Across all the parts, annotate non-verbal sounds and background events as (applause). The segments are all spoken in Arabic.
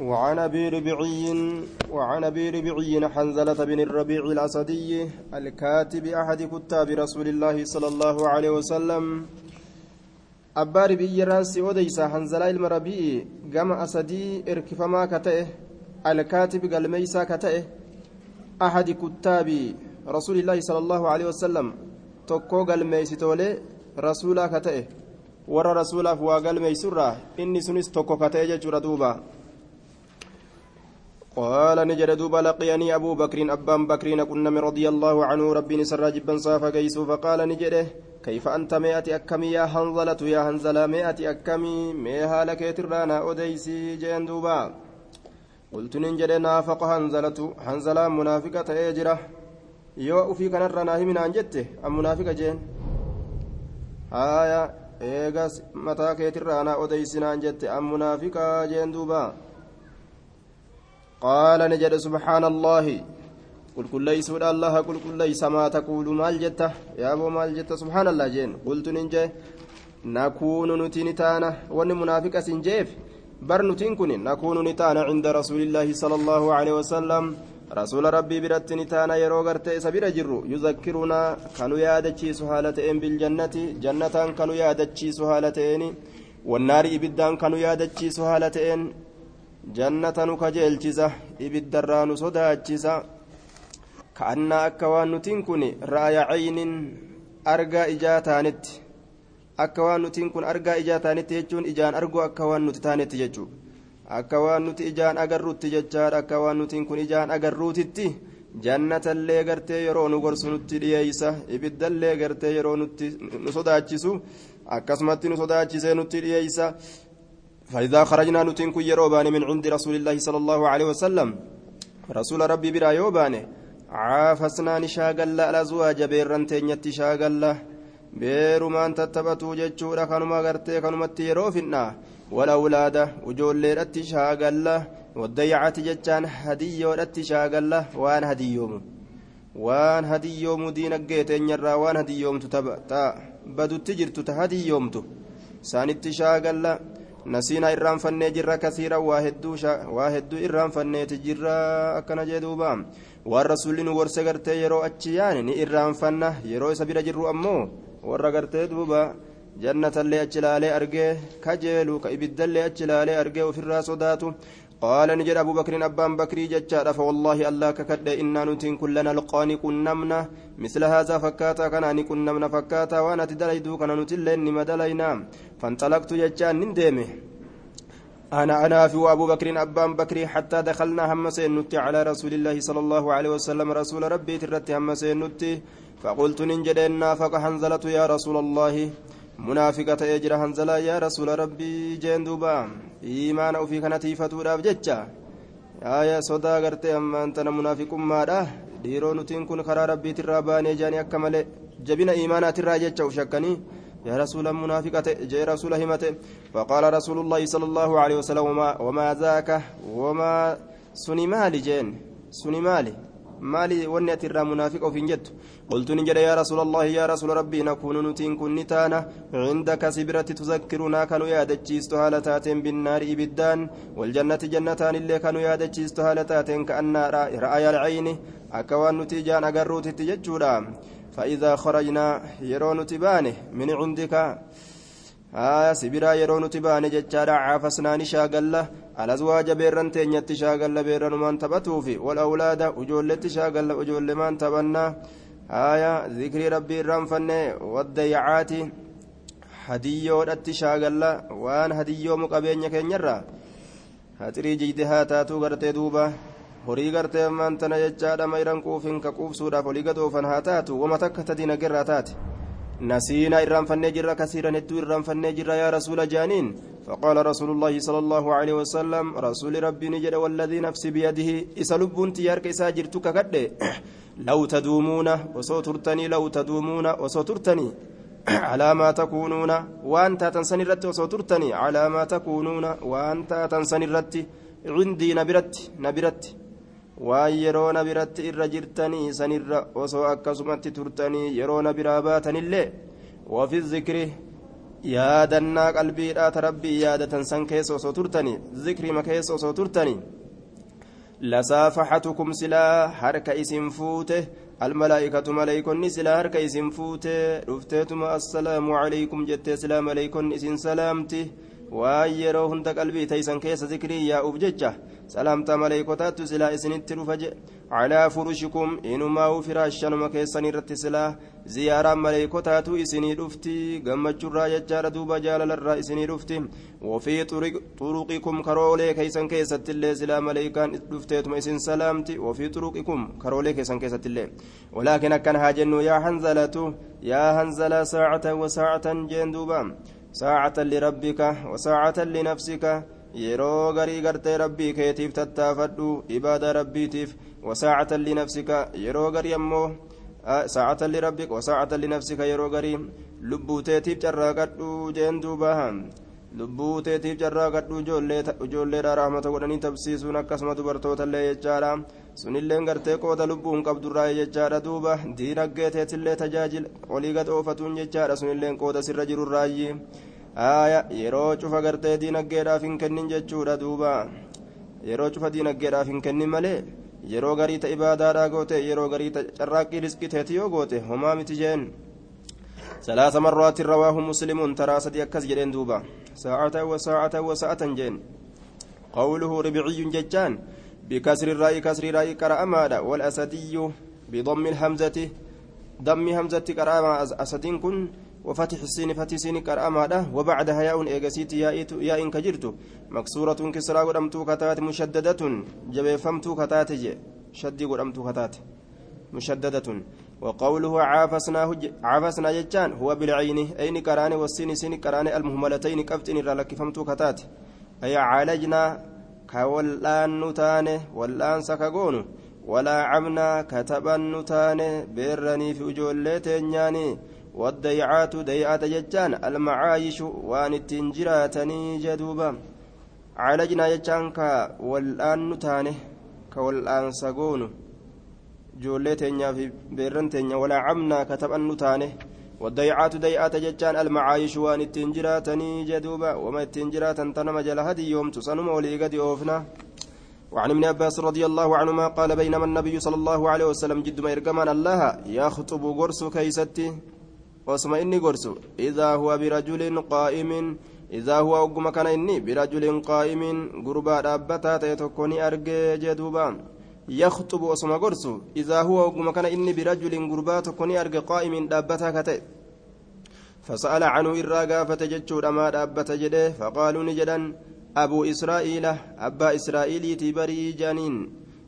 وعن ابي ربعي وعن ابي ربعي حنزلة بن الربيع الاسدي الكاتب احد كتاب رسول الله صلى الله عليه وسلم ribiyyarraa si odeysa hanzalaa ilma rabi'i gama asadii irkifamaa ka ta'e alkaatibi galmeeysaa ka ta'e ahadi kuttaabi rasuulillaahi sala allaahu alehi wasalam tokkoo galmeeysitoolee rasuulaa ka ta'e warra rasuulaaf waa galmeeysurraa inni sunis tokko ka ta'e jechuudha duuba قال نجد دوبا لقيني أبو بكر أبان بكر كنا رضي الله عنه ربي نسر جبا صافا قيسو فقال نجده كيف أنت مئة أكمي يا هنزلة؟ يا هنزلة مئة أكمي ميها لك ترانا أديسي؟ جين دوبا. قلت ننجد نافق هنزلة. هنزلة منافقة أجرة yoo ufii kanarra naa himinaan jette an munaafiqa jeen haaya eegas mataa keetirraa naa odeysinaan jette an munaafiqa jeen duuba ni jedhe subxaana allaahi qulqulleeysuudha allaha qulqulleeysa maa taquulu maal jetta yaaboo maal jetta subhaan allah jeen qultu nin jee nakuunu nuti ni taana wanni munaafiqas hin jeef bar nutiin kun nakuunu ni taana cinda rasuulillaahi sala allaahu aleyhi wasalam rasuula rabbii biratti ni taana yeroo gartee isa bira jirru yuzakkirunaa kanu yaadachiisu haala ta'een biljannati jannataan kanu yaadachiisu haala ta'een jannata nu kajeelchisa ibiddarraa nu sodaachisa. Ka'annaa akka waan nutiin kun raaya caynin argaa ijaa taanetti akka waan nutiin kun argaa ijaa taanetti jechuun ijaan argu akka waan nuti taanetti jechuu. Akka waan nuti ijaan agarruutti jechaadha. Akka waan nutiin kun ijaan agarruutitti jannatallee gartee yeroo nu gorsu nutti dhiyeeysa. Ibiddallee gartee yeroo nu sodaachisu. Akkasumatti nu sodaachisee nutti dhiyeeysa فإذا خرجنا نتين كن يروبان من عند رسول الله صلى الله عليه وسلم رسول ربي برا يوبانه caafasnaa ni shaagalla alazwaaja beerran teenyatti shaagalla beerumaan tattaphatu jechuudha kanuma gartee kanumatti yeroo finna walawlaada ujoolleedhatti shaagalla waddayacati jechaan hadiyyoodhatti shaagalla waan hadiyyoomu waan hadiyyoomu diinaggee teenyarraa waan hadiyyoomtu ta badutti jirtu ta hadiyyoomtu isaanitti shaagalla irraanfanneeti jirra akkana jee duubaa waan rasuulli nu gorse gartee yeroo achi yaane ni irraanfanna yeroo isa bira jirru ammoo warra gartee duuba jannatallee achi ilaalee argee kajeelu ka ibiddallee achi ilaalee argee ofirraa sodaatu قال نجد أبو بكر أبان بكري جتشاد فوالله الله ككد إنا نتين كلنا لقاني كنمنا. مثل هذا فكاتا كان كنمنا فكاتا وأنا تدليدو كان نتلين مدلينا. فانطلقت جتشان نندمه أنا أنا في أبو بكر أبان بكري حتى دخلنا هم سينتي على رسول الله صلى الله عليه وسلم. رسول ربي ترت هم سينتي. فقلت ننجد نافق حنزلة يا رسول الله. منافقة يجرى حنزلة يا رسول ربي جين دوبا إيمان وفي كانت فتورا بجتشا آية صدا غرتي أما أنت منافق ماذا dhiiroo nutiin kun karaa rabbiitirraa baanee jaanii akka malee jabina iimaanaatirraa jecha ushakkanii يا رسول المنافقة جاء رسول همته فقال رسول الله صلى الله عليه وسلم وما, وما ذاك وما سني جين سني مالي ونيت الرا منافق في جد قلت نجد يا رسول الله يا رسول ربي نكون نتين كن نتانا عندك سبرة تذكرنا كانوا يا دجيست هالتاتين بالنار إبدان والجنة جنتان اللي كانوا يا دجيست هالتاتين كأن رأي العين أكوان نتيجان أقروت تججودا فإذا خرجنا يرون تبانه من عندك آية سبرا يرون تبانه جتشارا عافسنا نشاقله الأزواج بيران تينيت شاقل بيران من تبتوفي والأولاد أجولت شاقل أجول من تبنى. آية ذكر ربي الرنفن والضيعات هديو شاقل وان هديو مقابين كينيرا. هاتري جيدها تاتو غرتي دوبا. horii gartee ammaan tana jechaadha mayran quufin ka quubsuudhaaf olii gadoofan haa taatu wama takka ta dinagirraa taate نسينا إرام جرا كثيرا ندو إرام جرا يا رسول جانين. فقال رسول الله صلى الله عليه وسلم رسول ربي نجد والذي نفسي بيده إسلبون تيارك إساجرتك كد (clears throat) لو تدومون وصوترتني لو تدومون وصوترتني (clears throat) على ما تكونون وأنت تنسني الرت وصوترتني على ما تكونون وأنت تنسني الرت عندي نبرت نبرت waan yeroo na biratti irra jirtanii sanirra osoo akkasumatti turtanii yeroo na biraa baatanillee wafi zikri yaadannaa qalbiidhaa ta rabbii yaadatan san keessa osoo turtanii zikrima keessa osoo turtanii لسافحتكم سلا حركة اسم فوته الملائكة ملائكة سلا حركة اسم فوته رفتيتم السلام عليكم جت سلام عليكم اسم سلامتي waan yeroo hunda qalbii taysan keessa zikrii yaa'uuf jecha salaamtaa maleeykotaattu silaa isinitti dhufa je calaa furushikum inumaa'u firaashanuma keessan irratti silaa ziyaaraan maleeykotaatu isinii dhufti gammachuurraa jechaadha duuba jaalalarraa isinii dhufti wafii xuruqikum karoolee keeysan keessattillee silaa maleeykaan dhufteetuma isin salaamti wafii xuruqikum karoolee keessan keessattillee walaakin akkan haa jennu yaa hanzalatu yaa hanzalaa saacatan wa saacatan jeen duuba ساعة لربك وساعة لنفسك yeroo garii gartee rabbii keetiif tattaafadhu ibaada rabbiitiif wasaacatan linafsika yeroo garii ammoo saacatan lirabbika wasaacatan linafsika yeroo garii lubbuu teetiif carraaqadhu jeen duuba lubbuu teetiif carraaqadhu ijoolleedha rahmata godhanii tabsiisuun akkasuma dubartootaallee jechaadha sunilleen gartee qooda lubbuun qabdurraa jechaadha duuba diinagdee teetillee tajaajila olii gad oofatuun jechaadha sunilleen qooda sirra jirurraayyi aya yeroo cufa gartee diinagdeedhaaf hin kennin jechuudha duuba yeroo cufa diinagdeedhaaf hin kennin malee yeroo garii ta ibaadaadhaa goote yeroo garii ta carraaqqii riskii teeti yoo goote homaa miti jeen ثلاث مرات رواه مسلم ترى صدي أكس جدين دوبا ساعة وساعة وساعة جين قوله ربعي ججان بكسر الراء كسر الراء قرأ ماذا والأسدي بضم الهمزة. ضم همزة قرأ أسدين كن. وفتح السين فتح السين قرأ ماذا وبعدها ياء إيجاسيت ياء كجرت. مكسورة كسرى قدمت كتات. مشددة. جبفمت كتات. شدي قدمت كتات. مشددة. وقوله عافسناه عافسنا جتان هو بالعين. أين كراني والسين سين كراني. المهملتين كفتن رلك فمت كتات. أي عالجنا كولان نتانه والآن سكاغون ولا عمنا كتبا نتانه بيرني في وجولتين والضيعات ضيعات جتان المعايش وان التنجراتني جدوبا عالجنا جتان كولان نتانه كولان ijoollee teenyaa fi beerran teenya walaa camnaa katabannu taane والضيعات ضيعات ججان المعايش وان التنجراتني جدوبا وما التنجرات تنم جل هدي يوم تصنم ولي قد أوفنا وعن ابن عباس رضي الله عنهما قال بينما النبي صلى الله عليه وسلم جد ما يرقمان الله يخطب قرص كيستي. واسم إني قرص إذا هو برجل قائم. إذا هو أقم كان إني برجل قائم. قربا دابتا تيتكوني أرجي جدوبا. يخطب أسما قرصو إذا هو وقم كان إني برجل قربات كوني أرقى قائم دابتا كتئ. فسأل عنه إرى قافة جتشور أما دابتا جده. فقالوا نجدا أبو إسرائيل أبا إسرائيل تبري جانين.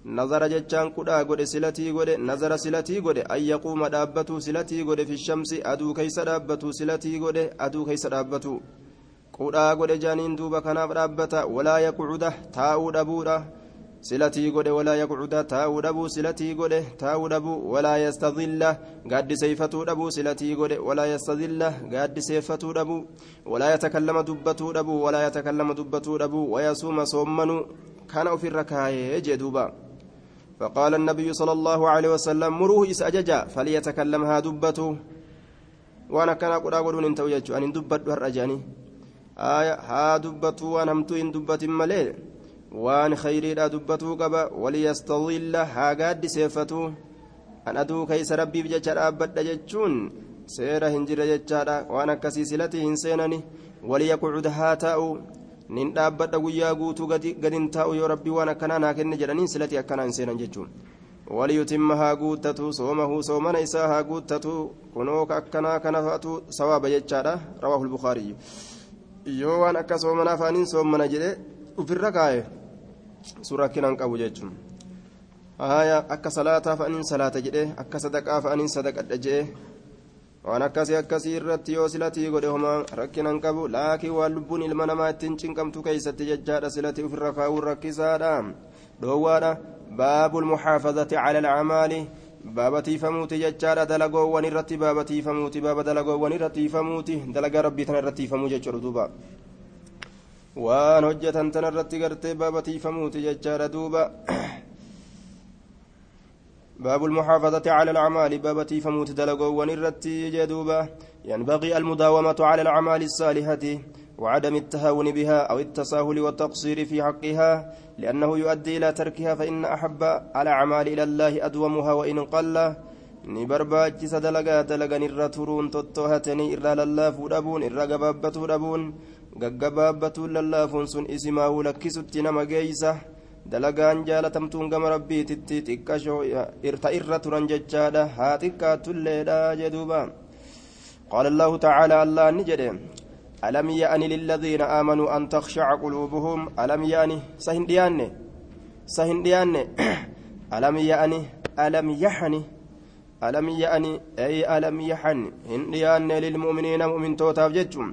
نظر جتشان كدا قد سلتي قد نظر سلتي قد. أن يقوم دابتو سلتي قد في الشمس. أدو كيس دابتو سلتي قد أدو كيس دابتو. كدا قد جانين دوبا كناف دابتا. ولا يقعده تاو دبوده silatii godhe walaa yaqcuda taa'uu dhabuu silatii godhe taa'uu dhabuu walaa yastadilla gaaddiseeyfatuu dhabuu silatii godhe walaa yastadilla gaaddiseeffatuu dhabuu walaa yatakallama dubbatuu dhabuu walaa yatakallama dubbatuu dhabuu wayasuuma soommanuu kana ofirra kaayee jee duuba فقال النبي صلى الله عليه وسلم مروه إس أججا فليتكلم ها دبته وأنا كان أقول أقول إن توجد أن دبت هرجاني آية ها دبته وأنا همتو إن دبت مليل waan khayriidha dubbatuu qaba waliyastadilla haa gaaddiseeffatu an aduu keeysa rabbiif jecha dhaabbadha jechuun seera hin jirre jechaadha waan akkasii silati hin seenani waliyaqcud haa taa'u nin dhaabbadha guyyaa guutuu gadin taa'u yoo rabbii waan akkanaa naa kenne jedhaniin silati akkanaa hin seenan jechuun waliyutimma haa guuttatu soomahu soomana isaa haa guuttatu kunoo ka akkanaa kana fa'atu sawaaba jechaadha rawaahu lbukaariyyu yoo waan akka soomana afaaniin soomana jedhe ufirra kaa'e suuraa kinaan qabu jechuun akka salaataa fa'aniin salaata jedhe akka sadaqaa fa'aniin sadaqadha jedhe waan akkasii akkasii irratti yoo silatii godhe homaa rakkinaan qabu laakiin waan lubbuun ilma namaa ittiin cinqamtu keeysatti jechaadha silatii ofirra kaa'uun rakkisaadha dhoowwaadha baabul muxaafazati cala alcamaali baaba tiifamuuti jechaadha dalagoowwan irratti baaba tiifamuuti baaba dalagoowwan irra tiifamuuti dalagaa rabbii tana irra tiifamuu jechuudha duuba waan hojjetan tana irratti gartee baaba tiifamuuti jechaadha duuba. باب المحافظة على الأعمال باب تيفموت دلقو ونرتي جدوبا ينبغي المداومة على الأعمال الصالحة وعدم التهاون بها أو التساهل والتقصير في حقها لأنه يؤدي إلى تركها فإن أحب الأعمال إلى الله أدومها وإن قل ni barbaachisa dalagaa dalagan irra turuun tottoohatanii irraa lallaafuu dhabuun irra gabaabbatuu dhabuun. Gaggabaabbatuu lallaafuun sun isimaahuu lakkisutti nama geeysa dalagaan jaalatamtuun gama rabbiititti xiqqashoo ta irra turan jechaadha haa xiqqaattulleedha jedhuuba allahu tacaala allah ni jedhe ألم يأن للذين آمنوا أن تخشع قلوبهم ألم يأن سهن ديانة سهن ديانة ألم يأن ألم يحن ألم يأن أي ألم يحن هن ديانة للمؤمنين مؤمن توتاف جتشم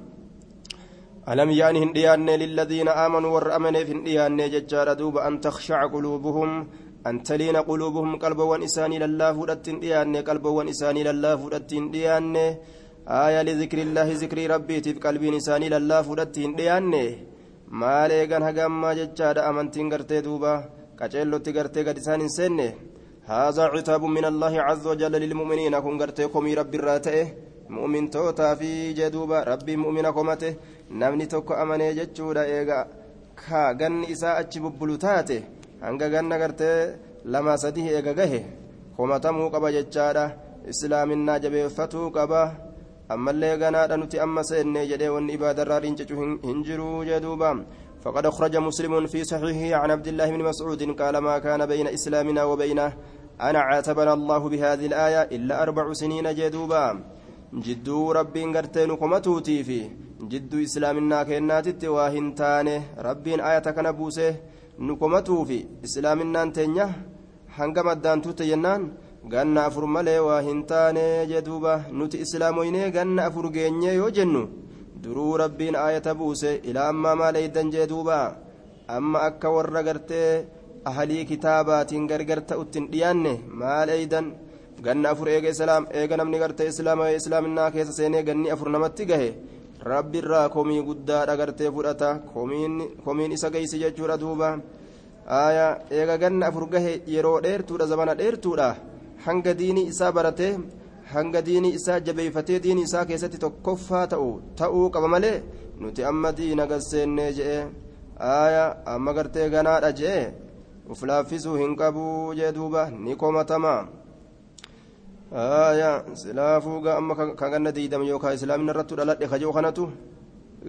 ألم يأن هن ديانة للذين آمنوا والرأمن في ديانة ججار دوب أن تخشع قلوبهم أن تلين قلوبهم قلبا وإساني لله فدتين ديانة قلبا وإساني لله فدتين ديانة. آية لذكر الله ذكر ربي تف قلبي نساني لله فدتين ديانة. maal eegan hagammaa jechaadha amantiin gartee duuba qaceellotti gartee gad isaan hin seenne haazaa citaabu min allaahi caza wajalla lilmu'miniina kun gartee komii mu'mintootaa fi jee duuba rabbiin mu'mina komate namni tokko amanee jechuudha eega ka ganni isaa achi bubbulu taate hanga ganna gartee lama sadii eega gahe komatamuu qaba jechaadha islaaminaa jabeeffatuu qaba ammallee ganaadha nuti amma seenne jedhee wanni ibaadarraa dhincacu hin jiruu jedhuuba فقد أخرج مسلم في صحيحه عن عبد الله بن مسعود قال ما كان بين إسلامنا وبينه أنا عاتبنا الله بهذه الآية إلا أربع سنين جدوبا jidduu rabbiin gartee nu komatuutii fi jidduu islaaminaa keennaatitti waa hin taane rabbiin ayata kana buuse nu komatuu fi islaaminaan teenya hanga maddaan maddaantuutte jennaan ganna afur malee waa hin taane jedhuuba nuti islaamoyinee ganna afur geenyee yoo jennu duruu rabbiin ayata buuse ilaa ammaa maal eeddan duuba amma akka warra gartee ahalii kitaabaatiin gargar ta'uttiin dhiyaanne maal eeddan. Ganna afur eega islaam eega namni gartee islaama islaaminaa keessa seenee ganni afur namatti gahe rabbiirraa komii guddaadha gartee fudhata komiin isa geessi jechuudha duuba aayaa eega ganna afur gahe yeroo dheertuudha zamana dheertuudha hanga diinii isaa baratee hanga diinii isaa jabeeffatee diinii isaa keessatti tokkoffaa ta'u ta'uu qaba malee nuti amma diina gasseennee je'e aaya amma gartee ganaadha je'e uf hin qabuu jee duuba ni komatama aaya silaafuu amma ka ganna diidam yookaan islaamina irrattu dhaladhe kajoo kanatu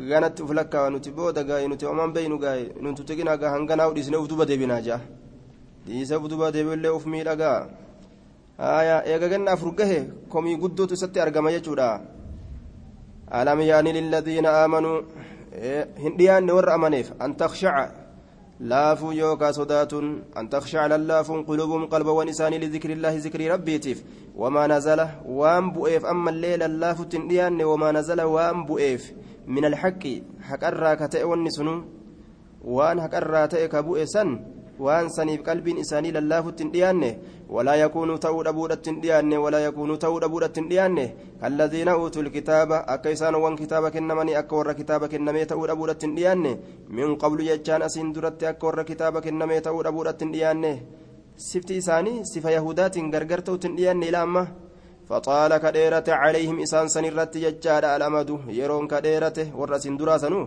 ganatti uf lakkaawa nuti booda gaaye nuti homaan beeynu gaaye nuti tiqina gaa hanganaa udhiisne uf duba deebinaa jaa dhiisa uf duba deebiillee uf miidhagaa aya eega ganna afur gahe komii guddootu isatti argama jechuudha alam yaani liladiina aamanuu hin dhiyaanne warra amaneef an takshaca laafuu yookaa sodaatun an takshaca lallaafuun qulubuhum qalbawwan isaanii lidikri illaahi zikrii rabbiitiif bu'eef min alxaqi haqarraa ka ta'e wanni sunu waan haqarraa ta'e ka bu'e san waan saniif qalbiin isaanii lallaafutti hin dhiyaanne walaa yakuunuu ta'uu dhabuudhatti hin dhiyaanne walaa yakuunuu ta'uu dhabuudhatti hin dhiyaanne kalladiina uutul kitaaba akka isaanowwan kitaaba kennamanii akka warra kitaaba kennamee ta'uu dhabuudhatti hin dhiyaanne min qablu jechaan asiin duratti akka warra kitaaba kennamee ta'uu dhabuudhatti hin dhiyaanne sifti isaanii sifa yahudaatiin gargar ta'utti hin dhiyaanne ilaa amma فطال كديرة عليهم إسان سنرت ججار الأمد يرون كديرة والرسين دراسنو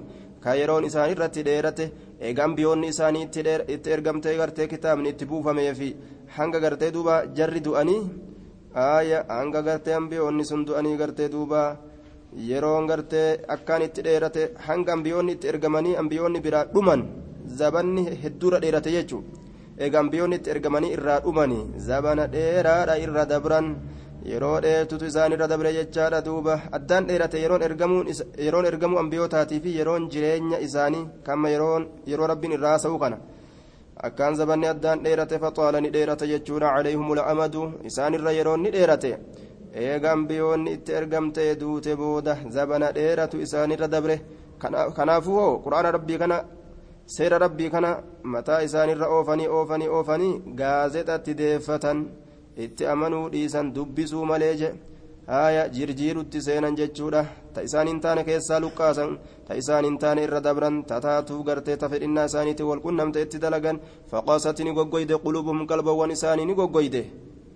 كيرون إسان رت ديرة eegaan biyyoonni isaanii itti ergamtee gartee kitaabni itti buufamee fi hanga gartee duuba jarri du'anii hanga gartee ambiyoonni sun du'anii gartee duuba yeroon gartee akkaan itti dheerate hanga ambiyoonni itti ergamanii ambiyoonni biraa dhuman zabanni hedduudha dheerate jechuudha eegaa ambiyoonni itti ergamanii irraa dhumanii zabana dheeraadha irra dabran yeroo dheertutu isaan irra dabre jechaadha duuba addaan dheerate yeroon ergamuu ambiyootaatii fi yeroon jireenya isaanii kama yeroo rabbiin irraa haasa'u kana akkaan zabanni addaan dheerate faxaala ni dheerate jechuudha calayhumul amadu isaan irra yeroon ni dheerate eega itti ergamtee duute booda zabana dheeratu isaan irra dabre kanaafuu hoo quraana rabbii kana seera rabbii kana mataa isaanirra oofanii oofanii oofanii gaazexatti deeffatan itti amanuu dhiisan dubbisuu malee je. Haya jirjiirutti seenan jechuudha. Ta isaan hin taane keessaa luqqaasan ta isaan hin taane irra dabran tataatuu gartee ta fedhinnaa isaaniitti walqunnamte itti dalagan. Faqaasatti ni goggoyde qulubuhum qalbawwan isaanii ni goggoyde.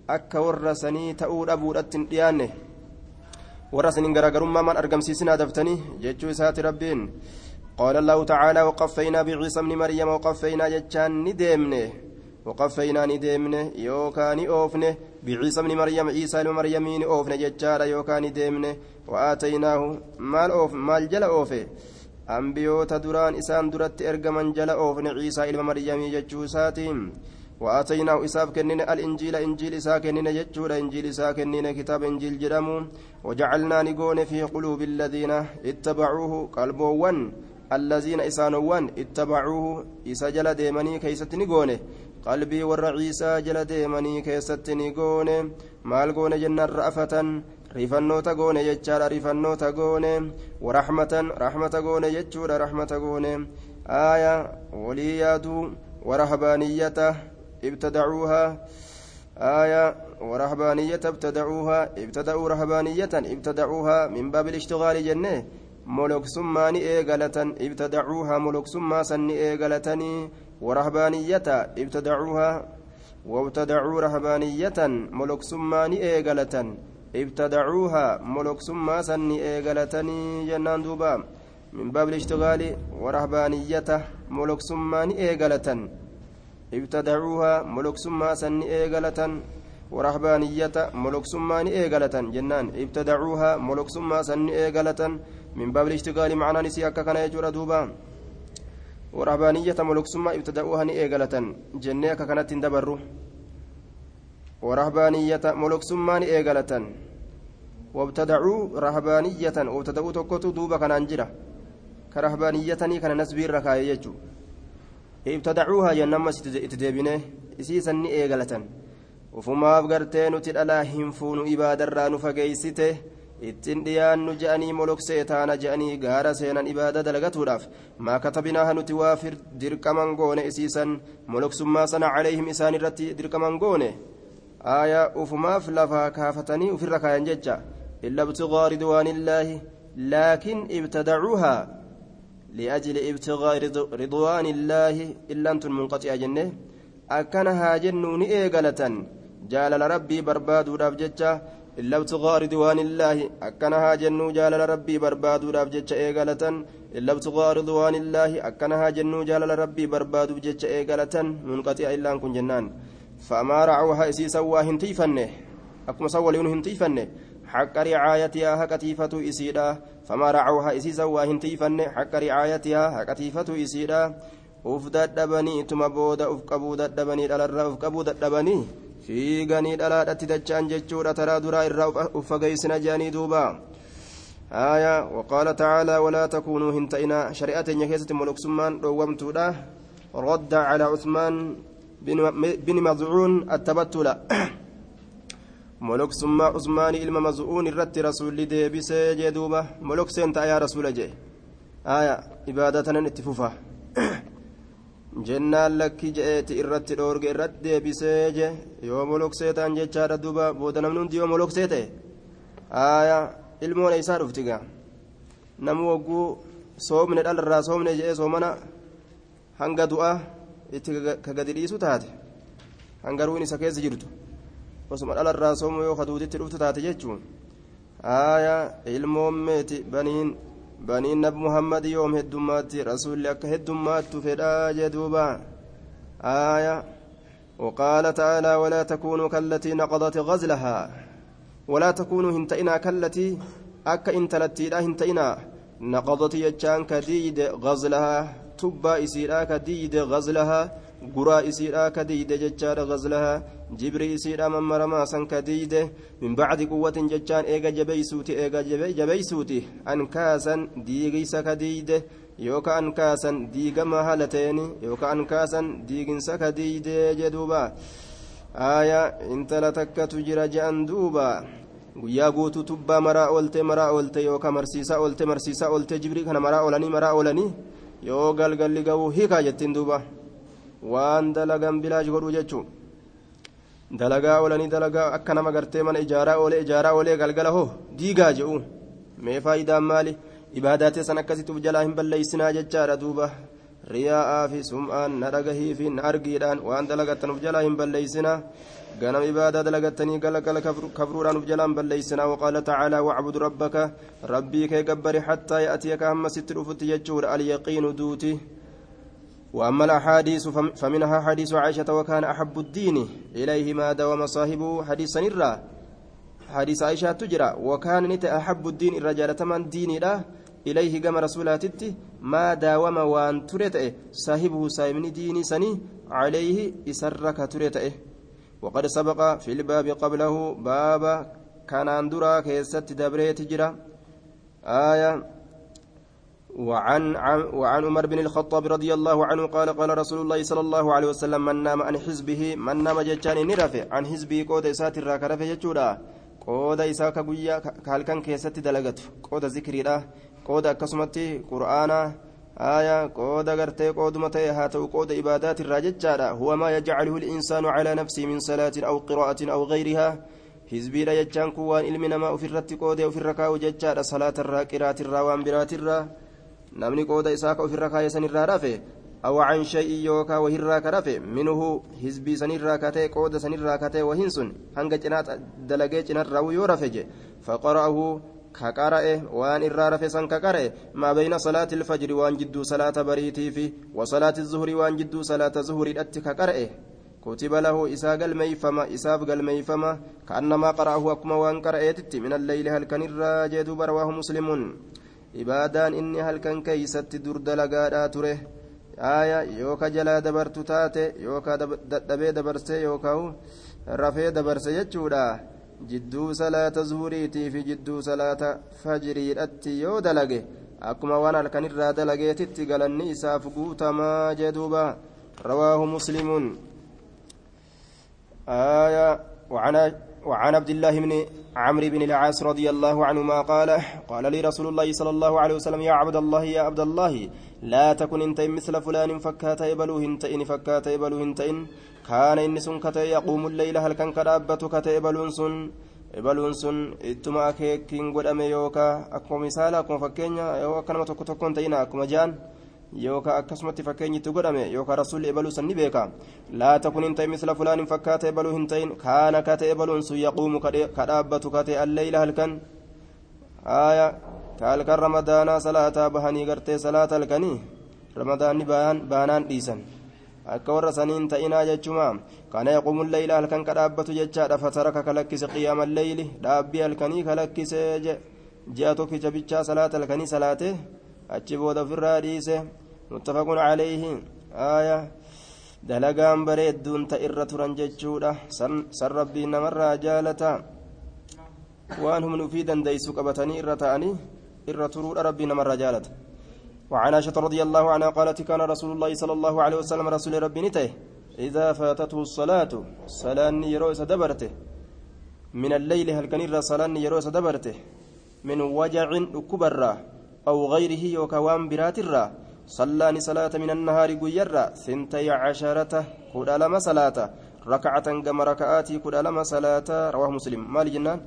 Akka warra sanii ta'uu dhabuudhatti hin dhiyaanne. Warra saniin garaagarummaa maan argamsiisinaa daftanii jechuu isaati rabbiin قال الله تعالى وقفينا بعيسى ابن مريم وقفينا جتان ندمنه وقفينا ندمنه يوكاني أوفنه. بعيسى ابن مريم عيسى ابن مريم أوفنه؟ جتارا يوكاني دمنه وآتيناه مال أوف مال جل أوفه. أنبيوتا دران إسان درت إرجمن جل أوفن عيسى ابن مريم جتشوساتهم وآتيناه إساف كنين الإنجيل إنجيل إسا كنين جتشورا إنجيل إسا كنين كتاب إنجيل جرمو وجعلنا نقون في قلوب الذين اتبعوه قلبوان الذين إسانوان اتبعوه إسا جل ديمني كيست نقونه ciisaa jala deemanii keessatti ni goone maal goone jennaan ra'afatan rifannoota goone jechaadha rifannoota goone waraxmatan raxmata goone jechuudha raxmata goone aaya walii yaaduu warahbaaniyyata ibtadacuuhaa آية ورهبانية ابتدعوها ابتدعوا رهبانية ابتدعوها من باب الاشتغال جنة ملوك سماني إيغالة إبتدعوها ملوك سما سني إيغالتني ورهبانية إبتدعوها وابتدعوا رهبانية ملوك سماني إيغالة إبتدعوها ملوك سما سني إيغالتني جنان دوبا. من باب الاشتغال ورهبانية ملوك سماني إيغالة إبتدعوها ملوك سما سني إيغالة ورهبانية ملوك سمان إيغالة جنان إبتدعوها ملوك سما سن إيغالة من باب الاشتغال معنا نسي أكا كان يجور دوبا. ورهبانية ملوك سما ابتدعوها إيغالة جنة أكا كانت تندبر ورهبانية ملوك سمان إيغالة وابتدعوا رهبانية وابتدعوا تكوتو دوبا كان أنجرة كرهبانية كان نسبير ركاية يجو. ibtadacuuhaa jennammas itti deebine isiisan ni eegalatan ufumaaf gartee nuti dhalaa ittiin dhiyaannu je'anii moloksee taana je'anii gaara seenan ibaada dalagatuudhaaf maa katabinaaha nuti waa dirqaman goone isiisan moloksummaa sana calayhim isaan irratti dirqaman goone aayaa ufumaaf lafaa kaafatanii ufirra kaayan jecha illa ibtigaa ridwaanillaahi laakin ibtadacuuhaa لأجل ابتغاء رضوان الله إلا أنتم منقطع جنة أكن هاجنون إيقلة جالل ربي برباد ورابجتة إلا ابتغاء رضوان الله. أكن هاجنو جالل ربي برباد ورابجتة إيقلة إلا ابتغاء رضوان الله. أكن هاجنو جالل ربي برباد ورابجتة إيقلة منقطع إلا أنكم جنان. فما رعوها إسيسا وهنتيفنه أكما سوى ليون هنتيفنه حق رعايتها هكتيفة إسيدا. فما رعوها إسيسا وهنتيفن حق رعايتها هكتيفة إسيدا. booda uf qabuu dadhabanii dhalarraa uf qabuu dadhabanii fiiganii dhalaadhatti dacha'an jechuudha taraa duraa irraa uf fageeysina jedhanii duuba. آية وقال تعالى ولا تكونوا هنتئنا شريعة يكيسة ملوكسمان رومتودا رد على عثمان بن مذعون التبتل ملوكسما عثمان إلما مزعون الرت رسول ديبس جدوبة ملوكسين يا رسول جي آية إبادتنا اتفوفا jennaan lakki je'eeti irratti dhoorge irratti deebisee je yoo moloksee ta'an jechaadha duuba booda namni hundi yoo moloksee ta'e aaya ilmoon isaa dhufti gaa namni wagguu soomne dhalarraa soomne je'ee soomana hanga du'a itti ka gadi dhiisu taate hanga ruun isa keessa jirtu osuma dhalarraa soomu yoo kaduutitti dhuftu taate jechuun aaya ilmoon meeti baniin baniin nabi muhammad yoom heddummaatti rasuulli akka heddummaattu fedhaa jedhuuba aaya وقال تعالى ولا تكونوا كالتي نقضت غزلها ولا تكونوا هنتئنا كالتي أك انتلتي لا هنتئنا نقضت يجان كديد غزلها تبا إسيرا كديد غزلها قرى إسيرا كديد ججار غزلها جبري إسيرا من مرما سن كديد من بعد قوة ججان إيغا جبيسوتي إيغا جبي جبيسوتي أنكاسا ديغيس كديد يوكا أنكاسا ديغما هالتين يوكا أنكاسا ديغنسا كديد جدوبا آية انت لتكت جرى جأن دوبا guyyaa guutuu tubbaa maraa oolte maraa oolte yookaan marsiisaa oolte marsiisaa oolte jibrii kana maraa oolanii maraa oolanii yoo galgalli ga'uu hiikaa jettiin duuba. Waan dalagan bilaash godhuu jechuun dalagaa oolanii dalagaa akka nama gartee mana ijaaraa oolee ijaaraa oolee galgala hoo diigaa je'u mee faayidaan maali ibaadaatee san akkasitti uf jalaa hin balleessinaa jechaadha duuba riyaa'aa fi sum'aan na dhagahii fi na argiidhaan waan dalagattan uf jalaa hin balleeysina ganam ibaadaa dalagattanii galgala kabruudhaan uf jalaan balleeysina waqaala tacaalaa wacbud rabbaka rabbii kee gabbari xattaa ya'tiyaka hamma sitti dhufutti jechuudha alyaqiinu duuti وأما الأحاديث فمنها حديث عائشة وكان أحب الدين إليه ما داوم صاحبه حديث نرى حديث عائشة تجرى. وكان نت أحب الدين الرجال تمن ديني لا. إليه كما رسولاتي ما داوم وان تريته صاحبه سايمني ديني سني عليه إسرك تريته وقد سبق في الباب قبله باب كان أندرا كيست دبريت جرى. آية وعن وعن عمر بن الخطاب رضي الله عنه قال قال رسول الله صلى الله عليه وسلم من نام عن حزبه من نام ججان نرفع عن حزبه قود إسات الراكرف يجودا قود إساك قويا كالكن كيست دلغت قود ذكري قود أكسمتي قرآن آية قود غرتي قود متي هاتو قود إبادات الراججارة هو ما يجعله الإنسان على نفسه من صلاة أو قراءة أو غيرها jechaan kun waan ilmi namaa ofirratti qoodee ofirra kaa'u jechaadha salaatarraa qiraatirraa waan biraatirraa namni qooda isaa ka ofirra kaa'e sanirraa rafe aw can shay'in yookaa wahirraa ka rafe minuhu hizbii sanirraa katee qooda sanirraa katee wahin sun hanga cinaa dalagee cinarraa yoo rafe je faqara'ahu ka qara'e waan irraa rafe san ka qara'e maa bayna salaati ilfajri waan jidduu salaata bariitii fi wa salaati zuhurii waan jidduu salaata zuhuriidhatti ka qara'e كتب له إساق الميفما إساف الميفما كأنما قرأه أكما وان قرأت من الليل هل كان الراجد برواه مسلم كان كيست درد لقادا تره آية يوكا جلا دبرت تاتي يوكا دبي دبرسي يوكا رفي دبرسي يجودا جدو صلاة زهوريتي في جدو صلاة فجري أتي يو دلقي أكما وان هل كان الراد لقيتت قال إساف قوتما جدوبا رواه مسلم آية وعن وعن عبد الله بن عمرو بن العاص رضي الله عنهما قال قال لي رسول الله صلى الله عليه وسلم يا عبد الله يا عبد الله لا تكن انت مثل فلان فكات يبلو انت ان فكات يبلو انت ان كان إن سن يقوم الليل هل كان كدابته كت يبلون سن يبلون سن إتما كيكين غدامه يوكا اكو مثال اكو فكينيا يو كلمه تكو تكون تينا اكو جان. Yookaan akkasumatti fakkeenyitti godhame yookaan rasuulli ebaluu san ni beeka. Laa takun hin ta'in misla fulaanin fakkaata ebaluu hin ta'in kaana kate ebaluun sun yaquumu ka dhaabbatu kate alleyla halkan. Haaya ka halkan ramadaanaa salaataa bahanii gartee salaata halkanii? Ramadaanni baanaan dhiisan. Akka warra saniin ta'inaa jechuma. Kana yaquumu leyla halkan ka dhaabbatu jechaadha. Fataraka ka lakkise qiyaama leyli dhaabbii halkanii ka lakkise ji'a tokkicha bichaa salaata halkanii salaate achi booda ofirraa dhiise متفق عليه آية دلقان بريدون تئر تران جتشودا سر ربي نمر جالتا وانهم نفيدا ديسو قبتني إرتاني إرترود ربي نمر جالتا وعن عائشة رضي الله عنها قالت كان رسول الله صلى الله عليه وسلم رسول ربي نته إذا فاتته الصلاة صلاة يروس دبرته من الليل هل كان صلاة يروس دبرته من وجع كبرة أو غيره يوكوان برات الرّ صلاني صلاة من النهار قيرة ثنتي عشرة kudha lama salaata. ركعة كم rak'aatii kudha lama salaata. رواه مسلم. maal jennaan?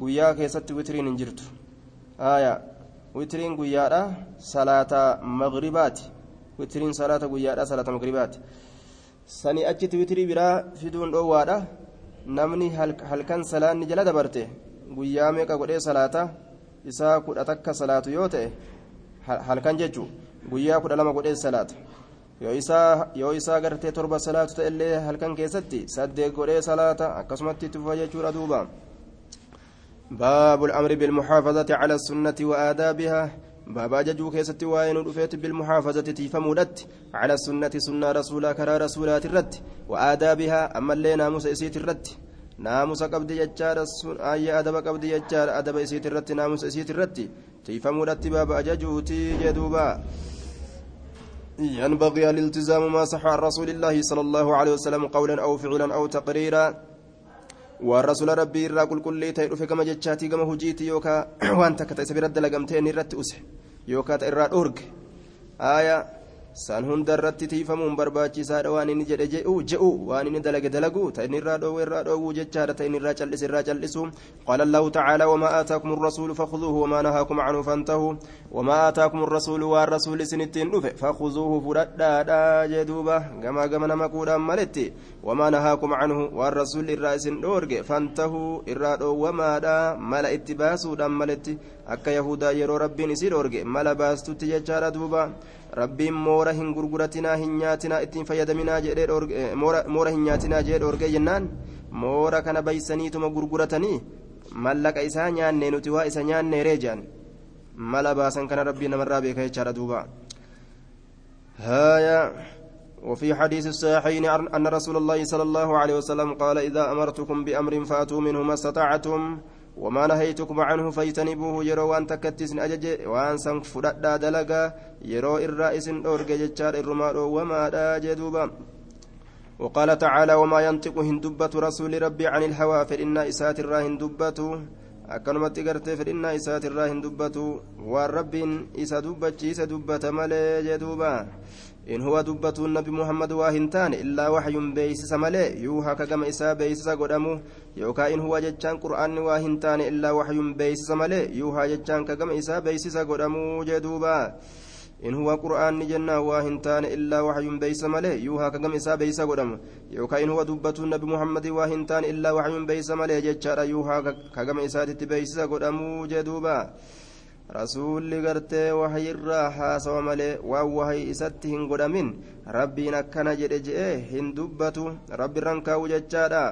guyyaa keessatti witriin hin jirtu. Eeyyee. witriin guyyaarraa salaata maghribaati. witriin salaata guyyaarraa salaata maghribaati. sani achitti witirii biraa fiduun dhoowwaadha namni halkan salaanni jala dabarte guyyaa meeqa godhee salaata isaa kudha takka salaatu yoo ta'e halkan jechuu guyyaa kudha lama godhee salaata yoo isaa gartee torba salaatu ta'ellee halkan keessatti saddeet godhee salaata akkasumatti itti fufa jechuudha duuba. باب الأمر بالمحافظة على السنة وآدابها بابا ججو كيست وين رفيت بالمحافظة تيفمودت على السنة سنة رسولا كرا رسولات الرد وآدابها أما اللي ناموس إسيت الرد ناموس قبد يجار أي أدب قبد يجار أدب إسيت الرد ناموس إسيت الرد تيفمودت بابا ججوتي جدوبا ينبغي الالتزام ما صح عن رسول الله صلى الله عليه وسلم قولا أو فعلا أو تقريرا. والرسول ربي يراقل كل تيرو فيكما جاتي كما هجيتي يوكا. (clears throat) وأنت كتأيس برد لقمتين اسح يوكا تيرات أورك. آية. Irraa dhoorge san hunda irratti tiifamuun barbaachisaadha waan inni jedhe je'u waan inni dalage dalagu ta inni irraa dhoowwe irraa dhoowwuu jechaadha ta inni irraa cal'ise irraa cal'isu qaala allahu tacaala wamaa aataakum الرسول فخذوه وما نهاكم عنه فانتهوا وما آتاكم الرسول والرسول سنتين دفه فخذوه فردادا جدوبا كما كما نمكودا ملتي وما نهاكم عنه والرسول الرئيس دورج فانتهوا الرادو وما دا ملا اتباسو دم ملتي أكا يهودا يرو ربين يسير دورج ملا باستو تججارا دوبا rabbiin moora hin gurguratinaa hin nyaatinaa ittiin fayyadaminaa jedhee moora hin nyaatinaa jedhee dhoorgee jennaan moora kana baysaniituma gurguratanii mallaqa isaa nyaanne nuti waa isa nyaanne reejaan mala baasan kana rabbii namarraa beeka jechaadha duuba وفي حديث الصحيحين أن رسول الله صلى الله عليه وسلم قال إذا أمرتكم بأمر فأتوا منه ما استطعتم وما نهيتكم عنه فاجتنبوه يرو وان تكتسن أجج وان سنك فردا دلقا يرو الرئيس أورج جتشار الرمار وما دا جدوبا وقال تعالى وما ينطق هندبة رسول ربي عن الهوى فإن إسات الرا هندبة akkanumatti gartee fedhinnaa isaati irraa hin dubbatu waan rabbiin isa dubbachiise dubbata malee jedhuuba in huwa dubbatuun nabi muhammad waa hin taane illaa waxyun beeysisa malee yuuhaa kagama isaa beeysisa godhamu yookaa in huwa jechaan qur'aanni waa hin taane illaa waxyun beeysisa malee yuuhaa jechaan kagama isaa beeysisa godhamuu jedhuuba in huwa qur'aanni jennaa waa hin taane illaa waxyun beeysa malee yuuhaa kagam isaa beeysa godhama yookaan in huwa dubbatuun nabi muhammadii waa hin taane illaa waxyun beeysa rasuulli gartee wahayirraa haasawa malee waan wahay isatti hin godhamin rabbiin akkana jedhe je'e hin dubbatu rabbi rankaa'u jechaadha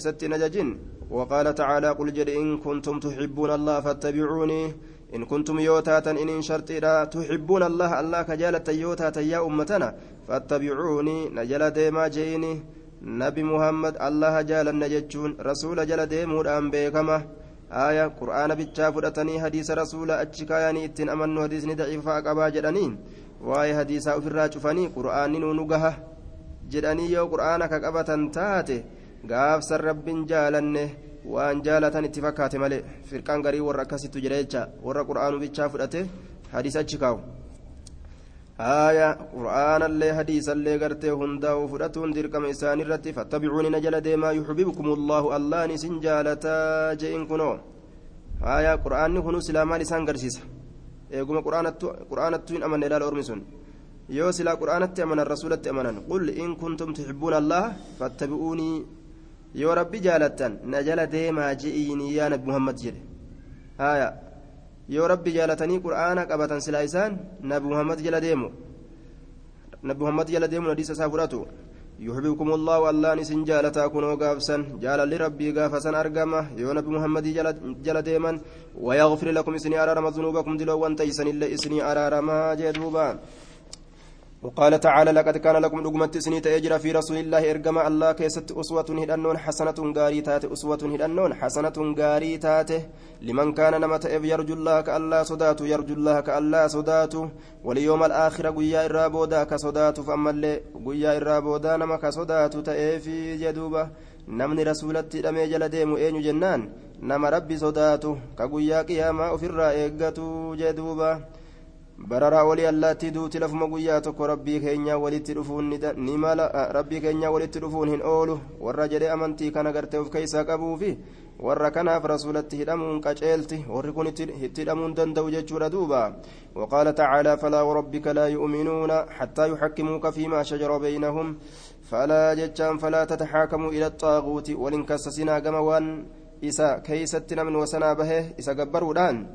isatti hin ajajin وقال تعالى قل جد إن كنتم تحبون الله فاتبعوني إن كنتم يوتاتا إن شرطيرا تحبون الله الله كجالة يوتاتا يا أمتنا فاتبعوني نجل ديما جيني نبي محمد الله جال نججون رسول جل aya qur'aana bichaa fudhatanii hadiisa rasuula achi kaayanii ittiin amannu hadiisni daciifaa qabaa jedhaniin waa'ee hadiisaa ofirraa cufanii qur'aanni nuu nu gaha jedhanii yoo qur'aana ka qabatan taate gaafsan rabbiin jaalanne waan jaalatan itti fakkaate malee firqaan garii warra akkasittu jedha jecha warra qur'aanu bichaa fudhate hadiisa achi kaawu kaa'u haaya qur'aanallee hadiisallee gartee hundaa'u fudhatuun dirqama isaaniirratti fattabicuuni na jala deemaa yuxbibkumullahu allaan isin jaalataa je'in kunoo haaya qur'aanni kunu silaa maal isaan garsiisa eeguma qur'aanattu hin amanne ilaala ormi sun yoo silaa qur'aanatti amanan rasuulatti amanan qul in kuntum tuxibbuuna allaha fattabi'uunii yoo rabbi jaalattan na jala deemaa je'iinii yaa nabi muhammad jedhe haya yoo rabbi jaalatanii qur'aana qabatan silaa isaan nabi muhammad jala deemu. Nabi muhammad jala deemu hadiisa isaa fudhatu. يحببكم الله الله نسن جالتا كنو غافسا جال لربي غافسا أرقما يو نبي محمد جل ديما ويغفر لكم إسني أرارما ذنوبكم دلو وانتيسن إلا إسني أرارما جدوبا وقال تعالى لقد كان لكم لقمة سنيت أجر في رسول الله إرجم الله كيست أسوة هدنون حسنة غاري تات أسوة هدنون حسنة غاري تاته. لمن كان نمت إف يرجو الله كألا صدات يرجو الله كألا صدات واليوم الآخر قيا إرابودا كصدات فأما اللي قيا إرابودا نما كصدات تأفي جدوبة. namni rasuulatti hidhamee jala deemu eenyu jennaan nama rabbi sodaatu ka guyyaa qiyaamaa ofirraa eeggatu jee bararaa olii allaattii duuti lafuma guyyaa tokko rabbii keenya walitti dhufuun ni mala rabbii keenya walitti dhufuun hin oolu warra jedhee amantii kana gartee of keessaa qabuufi warra kanaaf rasuulatti hidhamuun qaceelti warri kun itti hidhamuun danda'u jechuudha duuba وقال تعالى فلا وربك لا يؤمنون حتى يحكموك فيما شجر بينهم فلا جتان فلا تتحاكموا إلى الطاغوت ولنكسسنا قموان إسا كيست من وسنا به إسا قبرودان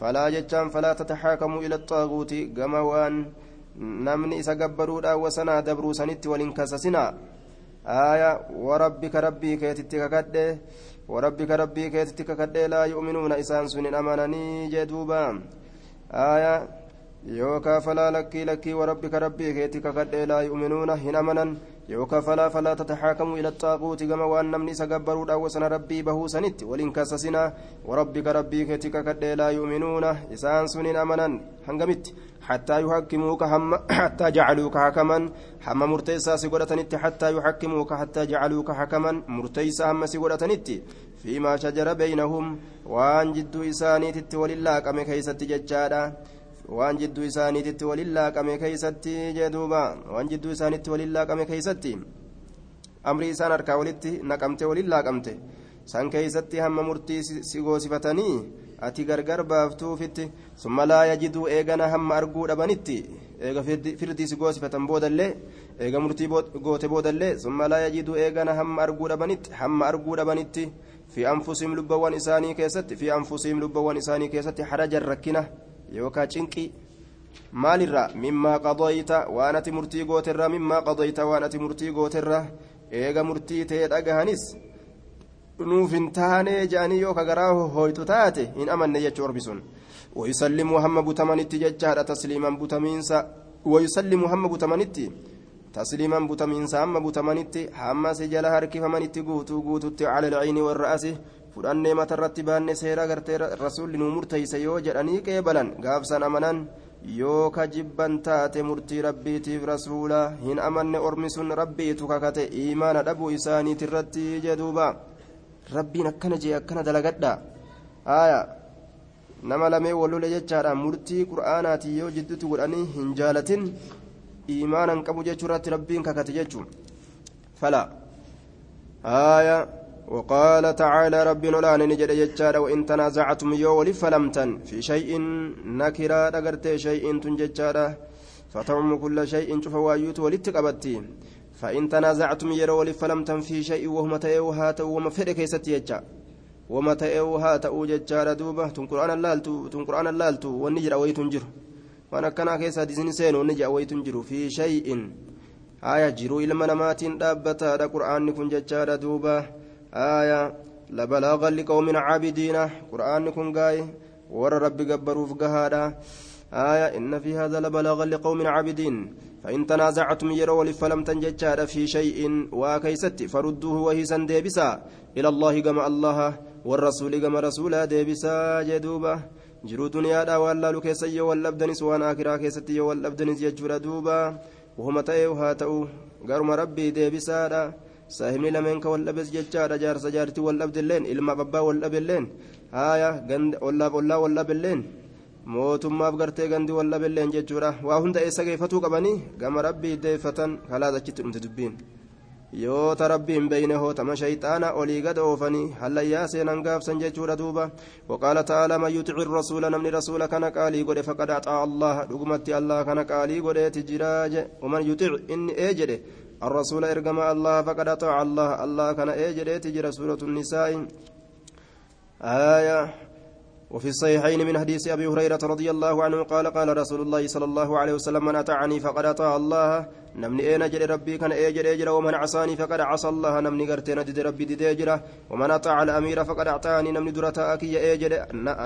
فلا جتان فلا تتحاكموا إلى الطاغوت قموان نمني إسا قبرودا وسنا دبرو سنت ولنكسسنا آية وربك ربي كيتتك وربك ربي كيتتك لا يؤمنون إسان سنين أمانني جدوبا آية يوكا فلا لكي لكي وربك ربي كيتك لا يؤمنون هنمنا يوكا فلا فلا تتحاكموا إلى الطاغوت كما وأن نمني سقبروا وسن ربي به سنت ولن كسسنا وربك ربي كتك كد لا يؤمنون إسان سنين أمنا هنغمت حتى يحكموك هم حتى جعلوك حكما هم مرتيسا سيقولتنت حتى يحكموك حتى جعلوك حكما مرتيسا هم سيقولتنت فيما شجر بينهم وان جدو إسانيت ولله كم كيست ججادا waan jidduu isaaniititti waliin laaqame keeysatti jee duuba waan jidduu isaaniitti waliin laaqame keeysatti amrii isaan harkaa walitti naqamte waliin laaqamte san keeysatti hamma murtii si goosifatanii ati gargar baaftuufitti summa laa yajiduu eegana hamma arguu dhabanitti eega firdii si goosifatan boodallee eega murtii goote boodallee summa laa yajiduu eegana hamma arguu dhabanitti hamma arguu dhabanitti fi anfusihim lubbawwan isaanii keessatti fi anfusihim lubbawwan isaanii keessatti harajan rakkina yookaan cinqii maalirraa mimmaa qadoyta waan ati murtii gooterraa mimmaa qadoyta waan ati murtii gooterraa eega murtii ta'e dhagahanis nuuf hin taane jedhanii yoo kagaraa hooytu taate hin amanne jechuu orbi sun wayusallimuu hamma butamanitti jechaadha tasliiman butamiinsa wayusallimuu hamma butamanitti tasliiman butamiinsa hamma butamanitti hamma si jala harkifamanitti guutuu guututti cala alciini warra'asi fudhannee matarratti baanne seera gartee rasuulli nuu murteeyse yoo jedhanii qeebalan gaafsan amanan yoo ka jibban taate murtii rabbiitiif rasuula hin amanne ormi sun rabbiitu kakate iimaana dhabuu isaaniitirratti jeduuba rabbiin akkana jee akkana dalagadha. Aya nama lamee wallole jechaadha. Murtii qur'aanaati yoo jidduutti godhanii hin jaalatin iimaanan qabu jechuu irratti rabbiin kakate jechuu. Fala. Aya وقال تعالى ربنا لا نجد يجار وإن تنازعتم يولي فلمتن في شيء نكرا دغرت شيء تنججارا فتعم كل شيء شوف وايوت ولتقبتي فإن تنازعتم يرولي فلمتن في شيء وهم تأيوها تو وما فرق كيست يجا وما تأيوها تأو ججارا دوبة تنقرآن اللالتو تنقرآن اللالتو والنجر ويتنجر وأنا كان كيسا ديزن سين والنجر ويتنجر في شيء آية جرو إلما نماتين دابتا قرآن كن ججارا دوبة آية لبلاغا لقوم عابدين. قرآن كن قاي ور رب قبروف قهادا. آية إن في هذا لبلاغا لقوم عابدين. فإن تنازعتم يروا فلم تنججار في شيء وكيست فردوه وهيسا ديبسا. إلى الله كما الله والرسول كما رسولا ديبسا جدوبا. jiruu duniyaadhaa waan laalu keessa yoo wal dhabdanis waan akiraa keessatti yoo wal dhabdanis jechuudha duuba wahuma ta'e haa saahibni lameen ka wal dhabes jechaadha jaarsa jaartii wal dhabdelleen ilmaaf abbaa wal dhabelleen haaya ollaaf ollaa wal dhabelleen mootummaaf gartee gandi wal dhabelleen jechuudha waa hunda eessa geeffatuu qabanii gama rabbii deeffatan kalaas achitti dhumte dubbiin yoo ta rabbiin beyne hootama shayxaana olii gad oofanii hallayyaa seenan gaafsan jechuudha duuba waqaala ta'aalaa man yuxici rasuula namni rasuula kana qaalii godhe faqad axaa allaha dhugumatti allah kana qaalii godheeti jiraa je waman yuxic inni ee jedhe الرسول إرجما الله فقد أطاع الله. الله كان أجري تجرى سورة النساء. آية. وفي الصحيحين من حديث أبي هريرة رضي الله عنه قال قال رسول الله صلى الله عليه وسلم من أطاعني فقد أطاع الله. نمني أين أجري ربي كان أجري أجرى ومن عصاني فقد عصى الله. نمني قرتين دد ربي دد أجرى ومن أطاع الأمير فقد أعطاني. نمني درتا أكي أجري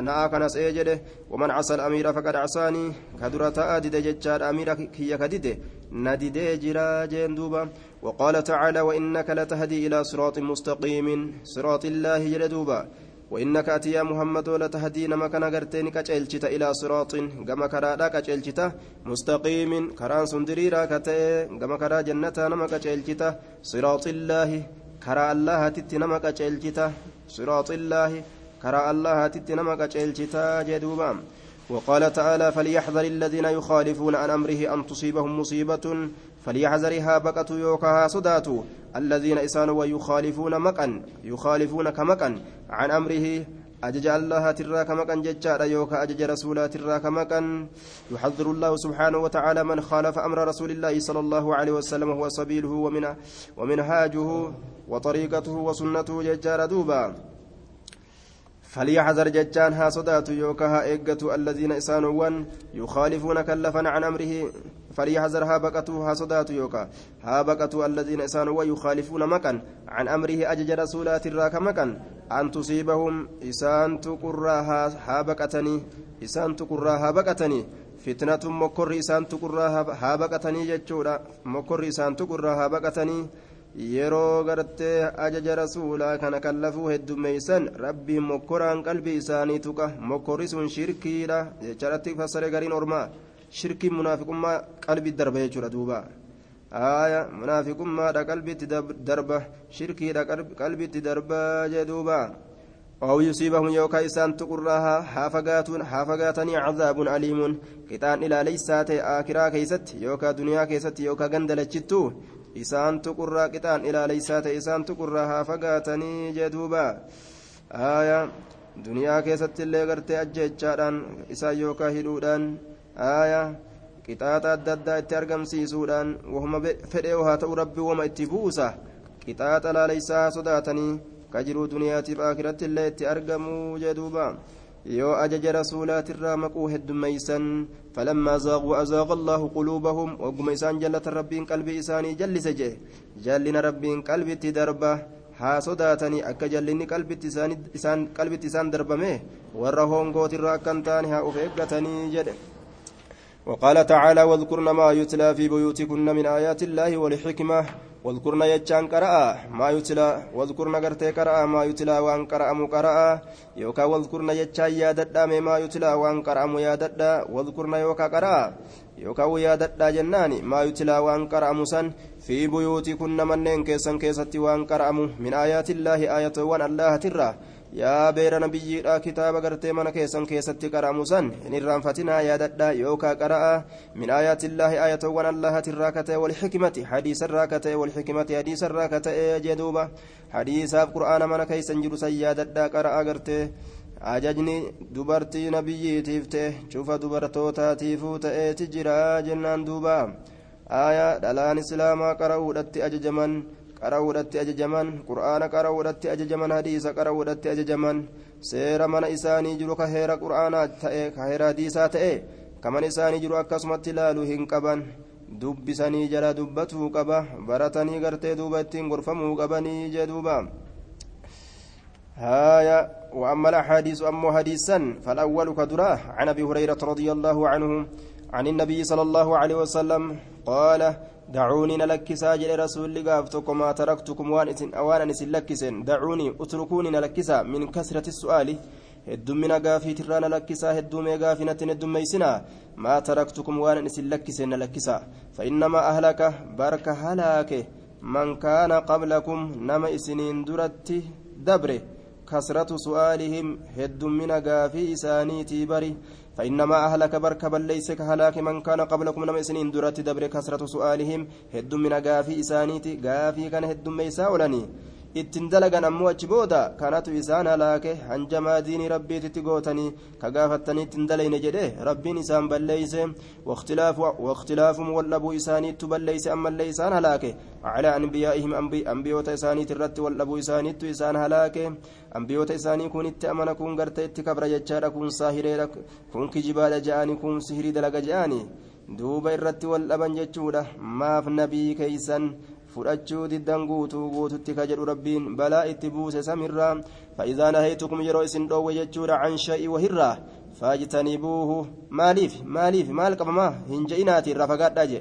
نأ كنس أجري ومن عصى الأمير فقد عصاني. كدرتا دد ججار أمير كي كدد ندد أجرى جندوبا وقال تعالى وإنك لتهدي إلى صراط مستقيم. صراط الله جلدوبا وإنك أتي يا محمد لتهدي نما كان غرتين إلى صراط. كما كرادا كجلجت مستقيم. كران سندريرا كتئ كما كرا جنة نما كجلجت صراط الله. كرا الله تت نما كجلجت صراط الله. كرا الله تت نما كجلجت جدوبا وقال تعالى فليحذر الذين يخالفون عن أمره أن تصيبهم مصيبة فليحذرها بقة يوكها صداتو الذين إسانوا ويخالفون مكان يخالفون كمكان عن أمره أجج الله ترى كمكان ججار يوكا أجج رسولا ترى كمكان يحذر الله سبحانه وتعالى من خالف أمر رسول الله صلى الله عليه وسلم هو سبيله ومن ومنهاجه وطريقته وسنته ججار دوبا. فليحذر ججان ها صدات يوكا ها إيقة الذين إسانوان يخالفون كلفا عن أمره. فليحذر ها بقتوا ها صدات يوكا. ها بقتوا الذين إسانوا يخالفون مكان عن أمره أجج رسولات الراك مكان. أن تصيبهم إسان تقراها ها بقتني. إسان تقراها بقتني. فتنة مكر إسان تقراها ها بقتني جتشورا مكر إسان تقراها بقتني. yeroo gartee ajaja rasuulaa kana kallafuu heddummeeysan rabbiin mokkoraan qalbii isaanii tuqa mokkorri sun shirkiidha jechaadhatti fassare gariin ormaa shirkiin munaafiqummaa qalbii darba jechuudha duuba aya munaafiqummaadha qalbiitti darba shirkiidha qalbiitti darba jee duuba أو يصيبهم يوكا إسان تقرها حافقاتون حافقاتني عذاب أليم قطان إلى ليسات آكرا كيست يوكا دنيا كيست يوكا غندلتشتو إسان تقرا قطان إلى ليسات إسان تقرا حافقاتني جدوبا آية دنيا كيست اللي غرتي أجيتشاران إسان يوكا هدودان آية qixaaxa adda addaa itti argamsiisuudhaan wahuma fedhee haa ta'u rabbi wama itti buusa qixaaxa laaleysaa sodaatanii ka jiruu duniyaatiif akiratti illee itti argamuu jedhuuba yoo ajaja rasuulaatirraa maquu heddummeeysan falammaa zaaquu azaaqa allaahu quluubahum wagguma isaan jallatan rabbiin qalbii isaanii jallise jee jallina rabbiin qalbitti darba haa sodaatanii akka jallinni qalbitti isaan darbame warra hoongootirraa akkan taane haa uf eeggatanii jedhe وقال تعالى واذكرن ما يتلى في بيوتكن من آيات الله والحكمة. واذكرن يجان قرأ ما يتلى واذكرن قرتي قرأ ما يتلى وان قرأ مقرأ يوكا واذكرن يجان يا ددا ما يتلى وان قرأ يا ددا. واذكرن يوكا قرأ يوكا ويا ددا جناني ما يتلى وان قرأ مسن في بيوتكن منين كيسن كيستي وان قرأ من آيات الله آية وان الله ترى. Yaa beera nabiyyiidha kitaaba gartee mana keessan keessatti qara'amu san hin irraanfatinaa yaadadha yookaa qara'a min aayaatillaahi aayatowwan allahatirraa ka ta'e walxikmati hadiisarraa ka ta'e walxikmati hadiisarraa ka ta'e jeduuba hadiisaaf qur'aana mana keessan jiru san yaadadha qara'a gartee. Ajajni dubartii nabiyyiitiif ta'e cufa dubartootaatiifuu ta'eeti jira jennaan duuba. Aayaa dhalaan islaamaa qara'uudhatti ajajaman qarawudhatti ajajaman qur'aana qarawudhatti ajajaman hadiisa qarawudhatti ajajaman seera mana isaanii jiru ka heera qur'aanaa ta'e ka heera hadiisaa ta'e ka mana isaanii jiru akkasumatti ilaaluu hin qaban dubbisanii jala dubbatuu qaba baratanii gartee duuba ittiin gorfamuu qabanii jee duuba هايا وأما الأحاديث أما حديثا فالأول كدراه عن أبي هريرة رضي الله عنه عن النبي صلى الله عليه وسلم قال دعوني نلكسا جل رسول قافتكم ما تركتكم وان اوان اسن لكسن دعوني اتركوني نلكسا من كثرة السؤال gaafii tirraa lakkisaa heddumee gaafinatti heddummeysina maa taraktukum waan isin lakkise na lakkisa fainnamaa ahlaka barka halaake man kaana qablakum nama isiniin duratti dabre kasratu su'aalihim heddumina gaafii isaaniitii bari فإنما أهلك برك ليس كهلاك من كان قبلكم نما سنين درت دبر كثرة سؤالهم هد من غافي إسانيتي غافي كان هد ميسا ولني ittin dalagan ammoo achi booda kanatu isaan halaake hanjamaa diinii rabbiititti gootanii ka gaafattanii ittin dalayne jedhe rabbiin isaan balleeyse واختلافهم والأبو إسانيت بليس أما اللي إسان هلاك على أنبيائهم أنبيوت إسانيت الرت والأبو إسانيت إسان هلاك أنبيوت إساني كون اتأمن كون قرت اتكبر جتشار كون ساهرين كون كجبال جاني كون سهري دلق جاني دوب الرت والأبن جتشورة ما في نبي كيسان fudhachuu diddan guutuu guututti ka jedhu rabbiin balaa itti buuse samirraa fa'idaa nahaytukum yeroo isin dhoowwe jechuudha can sha'i wahirraa faajtanibuuhu maaliif maaliif maal qabamaa hin je'inaati irraa fagaadhaa je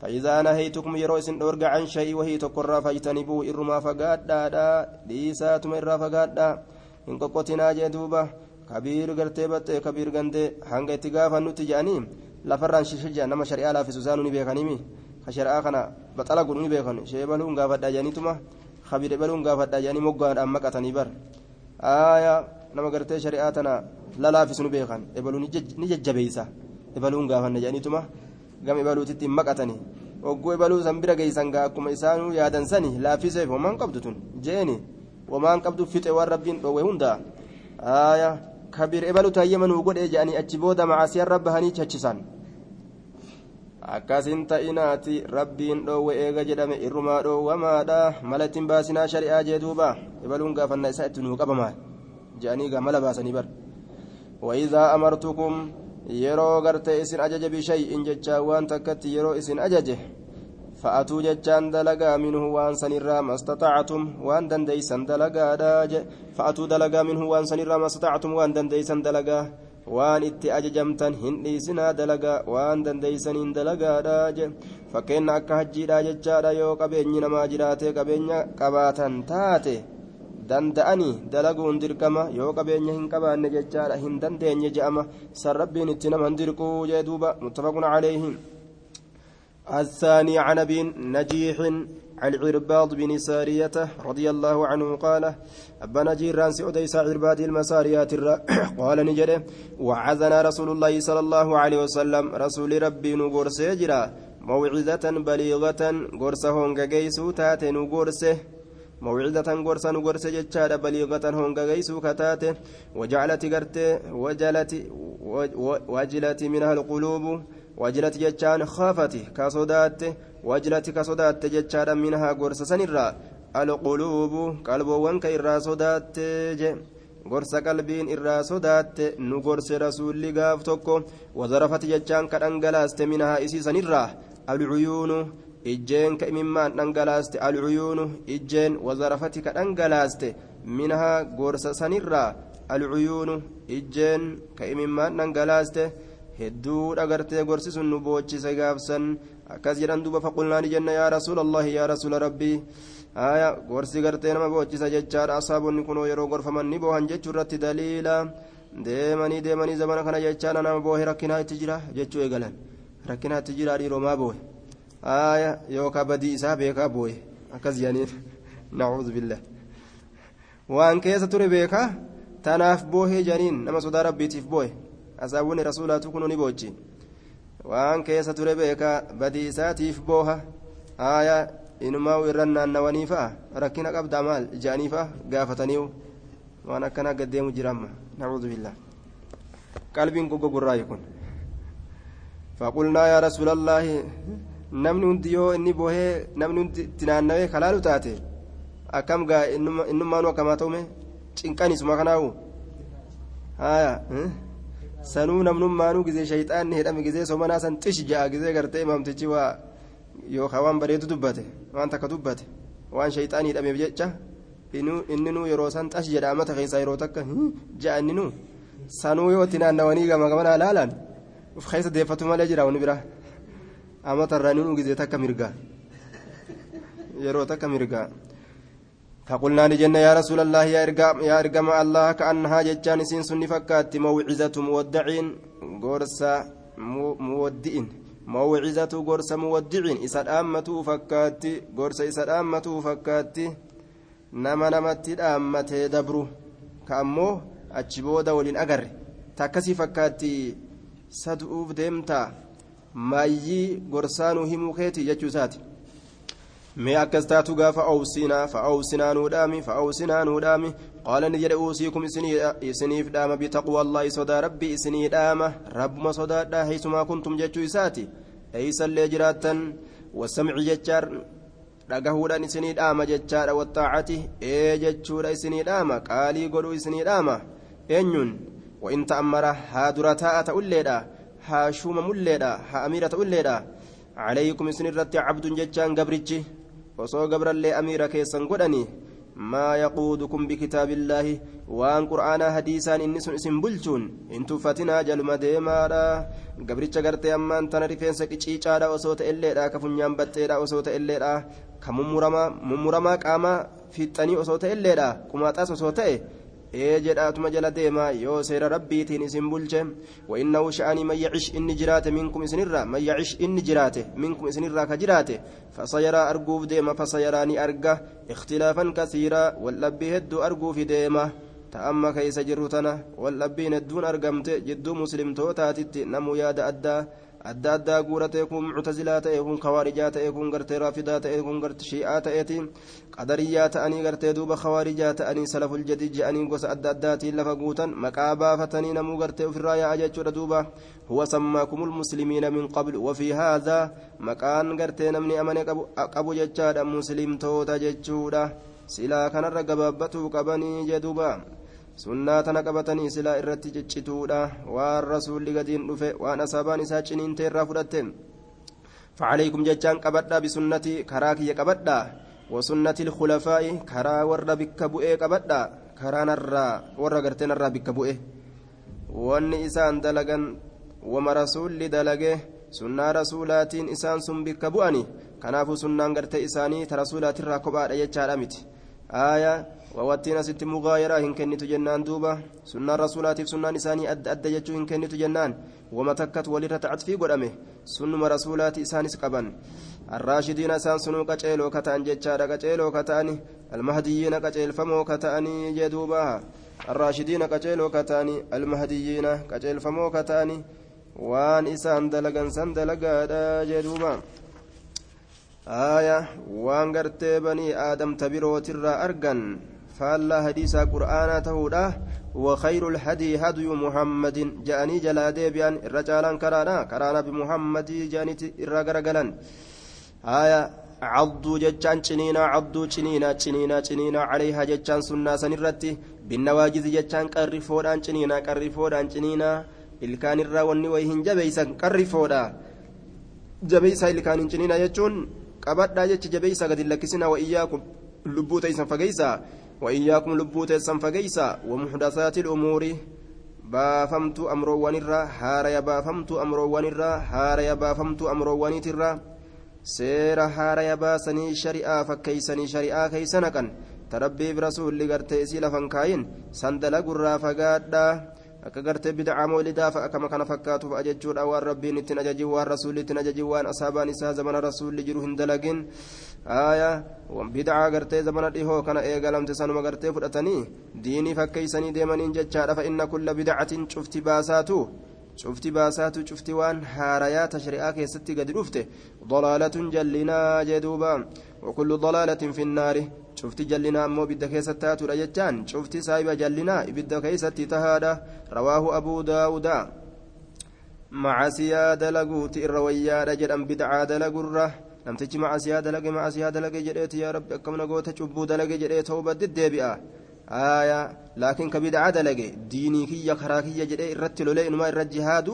فإذا نهيتكم يروي سن أورجع عن شيء وهي تقرى فاجتنبوه إرما فقادا ديساتم إرا فقادا إن قوتنا جدوبة كبير قرتبت كبير قندي هنگ اتقافا نتجاني لفران ششجا نما شريعة لا في سوزان نبيخانيمي كشرعة كنا بطلع قلوني بيخان شيبالون قافت جانيتما خبير بلون قافت جاني مقان أما قتني بر آية نما قرتي شريعتنا لا لا في سنو بيخان إبلون نججبيسا إبلون قافت جانيتما gama ibaluutitti hin maqatanii ogguu ibaluu san bira geeysan gaa akkuma isaanuu yaadan sani laaffiseef homaan qabdu tun jeeni homaan qabdu fixe waan rabbiin dhoowwe hunda aaya kabir ibalu tayyamanuu godhee je'anii achi booda macaasiyaan rabba hanii chachisan akkasin ta'inaati rabbiin dhoowwe eega jedhame irrumaa dhoowwamaadha mala ittiin baasinaa shari'aa jee duuba ibaluun gaafanna isaa itti nuu qabamaa je'anii gaa mala baasanii bar وإذا أمرتكم yeroo gartee isin ajaje bishay'in jechaa waan takkatti yeroo isin ajaje fa'atuu jechaan dalagaa minhu waan sanirraa mastataacatum waan dandeeysan dalagaadha fa'atuu dalagaa minhu waan sanirraa mastataacatum waan dandeeysan dalagaa waan itti ajajamtan hin dhiisinaa dalagaa waan dandeeysaniin dalagaadha je fakkeenna akka hajjiidha jechaadha yoo qabeenyi namaa jiraatee qabeenya qabaatan taate danda'anii dalaguun dirqama yoo qabeenya hin qabaanne jechaadha hin dandeenye je'ama san rabbiin itti naman dirquu jee duuba muttafaqun calayhi الثاني عن ابي نجيح عن عرباض بن سارية رضي الله عنه قال أبنا جيران سعوديس عرباد المساريات (coughs) قال نجري وعزنا رسول الله صلى الله عليه وسلم رسول ربي نقول سيجرا موعظة بليغة قرصة هونغا جيسو تاتي نقرسه موعظة قرصة نقرسه جتشارة بليغة هونغا جيسو كتاتي وجعلت قرتي وجلت وجلت منها القلوب وجلت جتشان خافت كصدات وجلت كصدات جتشارة منها قرصة سنرا القلوب جي gorsa qalbiin irraa sodaatte nu gorse rasuulli gaaf tokko wazarafati jechaan ka dhangalaaste minahaa isiisanirraa alcuyuunu ijjeen ka imimmaan dhangalaaste alcuyuunu ijjeen wazarafati ka dhangalaaste minahaa gorsa sanirraa alcuyuunu ijjeen ka imimmaan dhangalaaste nu boochise gaafsan akkas jedhan duuba faqulnaa ni jenna yaa rasuula allahi yaa rasuula rabbii aya gorsi gartee nama boochisa jechaadha asaabonni kunoo yeroo gorfaman ni boohan jechuu irratti daliila deemanii deemanii zamana kana jechaadha nama boohe rakkinaa itti jira jechuu eegalan rakkinaa itti jira dhiiroomaa boohe aya yookaa badii isaa beekaa boohe akkas jedhaniin nacuudhu billah waan keessa ture beekaa tanaaf boohee jedhaniin nama sodaa rabbiitiif boohe asaabonni rasuulaatu kunoo ni boochi waan keessa ture beekaa badii isaatiif booha aya inumaa irran naannawanii fa'a rakkina qabdaa maal ija'anii fa'a gaafatanii waan akkanaa gaddeemu jiramma nacuudhu billah qalbiin goggogurraayi kun faqulnaa yaa rasuula namni hundi yoo inni bohee namni hundi itti naannawee kalaalu taate akkam gaa innummaanu akkamaa ta'ume cinqanisuma kanaawu haya sanuu namnummaanuu gizee shayxaanni hedhame gizee somanaa san xish ja'a gizee gartee imaamtichi waa yookaan waan bareedu dubbate waan takka dubbate waan shayxaanii hidhameef jecha inni nuu yeroo san xash jedha amata keessaa yeroo takka ja'a inni nuu sanuu yoo itti naannawanii gama gamanaa laalan uf keessa deeffatu malee jira wani biraa amata irraa nuu gizee takka mirgaa yeroo takka mirgaa فقلنا لجنة يا رسول الله يا إرقام يا إرقام الله كأنها جتان سين سن فكات موعظة مودعين غورسا مودئين موعظة غورسا مودعين إسا الأمة فكات غورسا إسا الأمة فكات نما نمت الأمة دبرو كأمو أتشبودا ولين أجر تكسي فكات سدؤوف ديمتا مايي غورسانو همو خيتي جتشوساتي mee akkas taatu gaafa awsinaa fa'awsinaa nuudhaami fa'awsinaa nuudhaami qaala ni jedhe uusiikum isiniif dhaama bitaqwa allaahi sodaa rabbii isinii dhaama rabbuma sodaadhaa heeysumaa kuntum jechuu isaati eeysallee jiraattan wasamci jechaar dhagahuudhaan isinii dhaama jechaadha wattaacati ee jechuudha isinii dhaama qaalii godhuu isinii dhaama eenyuun وإن تأمر ها درتاء تؤليدا ها شوم مليدا ها أميرة تؤليدا عليكم سنرت عبد ججان قبرتشي osoo gabrallee amiira keessan godhani maa yaquudukum bikitaabillaahi waan qur'aanaa hadiisaan inni sun isin bulchuun hin tuffatinaa jaluma deemaadha gabricha gartee ammaan tana rifeensa qiciicaadha osoo ta'elleedha ka funyaan baxxeedha osoo ta'elleedha ka mummuramaa qaamaa fixxanii osoo ta'elleedha qumaaxaas osoo ta'e ee jedhaatuma jala deema yoo seera rabbiitiin isin bulche wainnahu sha'anii man yacish inni jiraate minkum isinirra man yacish inni jiraate minkum isinirraa ka jiraate fasayaraa arguuf deema fasayaraa ni arga ikhtilaafan kasiiraa waldhabbii hedduu arguufi deema ta'amma keeysa jirru tana waldhabbiin hedduun argamte jidduu muslimtootaatitti namuu yaada addaa adda addaa guura ta'e kun muctazilaa ta'e kun khawaarijaa ta'e kun gartee raafidaa ta'e kun gartee shi'aa ta'eeti qadariyyaa ta'anii gartee duuba khawaarijaa ta'anii salaful jadii je'anii gosa adda addaatiin lafa guutan maqaa baafatanii namuu gartee ofirraa yaa'a jechuudha duuba huwa sammaakumul muslimiina min qabl wafii haadhaa maqaan gartee namni amane qabu jechaadha muslimtoota jechuudha silaa kanarra gabaabbatuu qabanii jedhuuba. sunnaa tana qabatanii silaa irratti ciccituudha waan rasuulli gadiin dhufe waan asaabaan isaa ciniinte irraa fudhatte فعليكم جتان قبدا بسنتي كراكي قبدا وسنة الخلفاء كرا ور بك بؤي قبدا كرا نرى ور غرتين نرى بك بؤي وان إسان دلغن وما رسول دلغه سنة رسولاتين إسان سن بك بؤني كنافو سنة غرتي إساني ترسولات الراكبات يجار أمت آية وواتينا ست مغايرة إن كنت جنان دوبا سنة رسولاتي سنة نساني أد أد جتشو إن كنت جنان وما تكت ولرتعت في قدامه سنة رسولاتي إسانس قبن الراشدين سان سنو قچيلو كتان جچادا قچيلو كتاني المهديين قچيل فمو كتاني جدوبا الراشدين قچيلو كتاني المهديين قچيل فمو كتاني وان إسان دلقان سان دلقادا جدوبا وان قرتي بني آدم تبرو ترى أرقن فالله حديثا قرآنا تهودا وخير الهدي هدي محمد جاني جلا ديبيان الرجالان كرانا كرانا بمحمد جاني الرقرقلن آية عضوا جتان چنينا عضوا چنينا چنينا چنينا عليها جتان سنة سنرتي بالنواجز جتان قرفودان چنينا قرفودان چنينا ilkaan irraa wanni wayi hin jabeeysan jabeeysa hin ciniina jechuun qabadhaa jecha jabeeysa gadi lakkisina wa iyyaakum lubbuu teeysan fageeysa وإياكم لبوت السنفقيسا ومحدثات الأمور بافمت أمروان الرا هاريا بافمت أمروان الرا هاريا بافمت أمروان الرا سير هاريا باسني شريعة فكيسني شريعة كيسنكن تربي برسول لغرتي سيلا فنكاين سندلا قرا فقادا akka gartee bidacaa moolidaa akkama kana fakkaatuuf ajachuudha waan rabbiin ittiin ajajin waan rasuulli ittiin ajajin waan asaabaan isaa zamana rasuulli jiru hin dalagin aya bidacaa gartee zamana dhihoo kana eegalamte sanuma gartee fudhatanii diinii fakkeeysanii deemaniin jechaadha fa inna kulla bidacatin cufti baasaatu cufti baasaatu cufti waan haarayaa tashri'aa keessatti gadi dhufte dalaalatun jallinaa jee duuba وكل ضلالة شفت جلنا أمو بدا كيسة تاتو جتان شفت سايبة جلنا بدا كيسة تهادا رواه أبو داود مع سيادة لقوت الرويا رجل بدعا دلقرة لم تجي مع سيادة لقي مع سيادة لقي جريت يا رب كم نقوت شبو دلقي جريت توبة الدبئة آية لكن كبدعا دلقي ديني كي كراكي جريت الرتل لين ما الرجهاد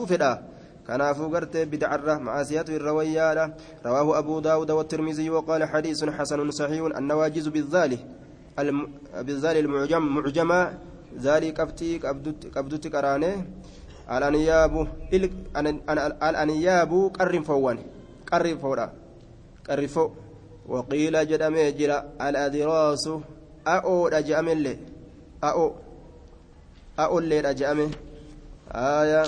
كنافو قرت بدعرة معاسيات الرويالة. رواه أبو داود والترمذي وقال حديث حسن صحيح النواجز بالذال الم... بالذال المعجم معجمة. ذالي كبتي كبدت كرانه الأنياب الأنياب قرن فوان قرن فورا. قرن فو. وقيل جدم جرا الأدراس. أو رجأم اللي. أو أو اللي رجأم آية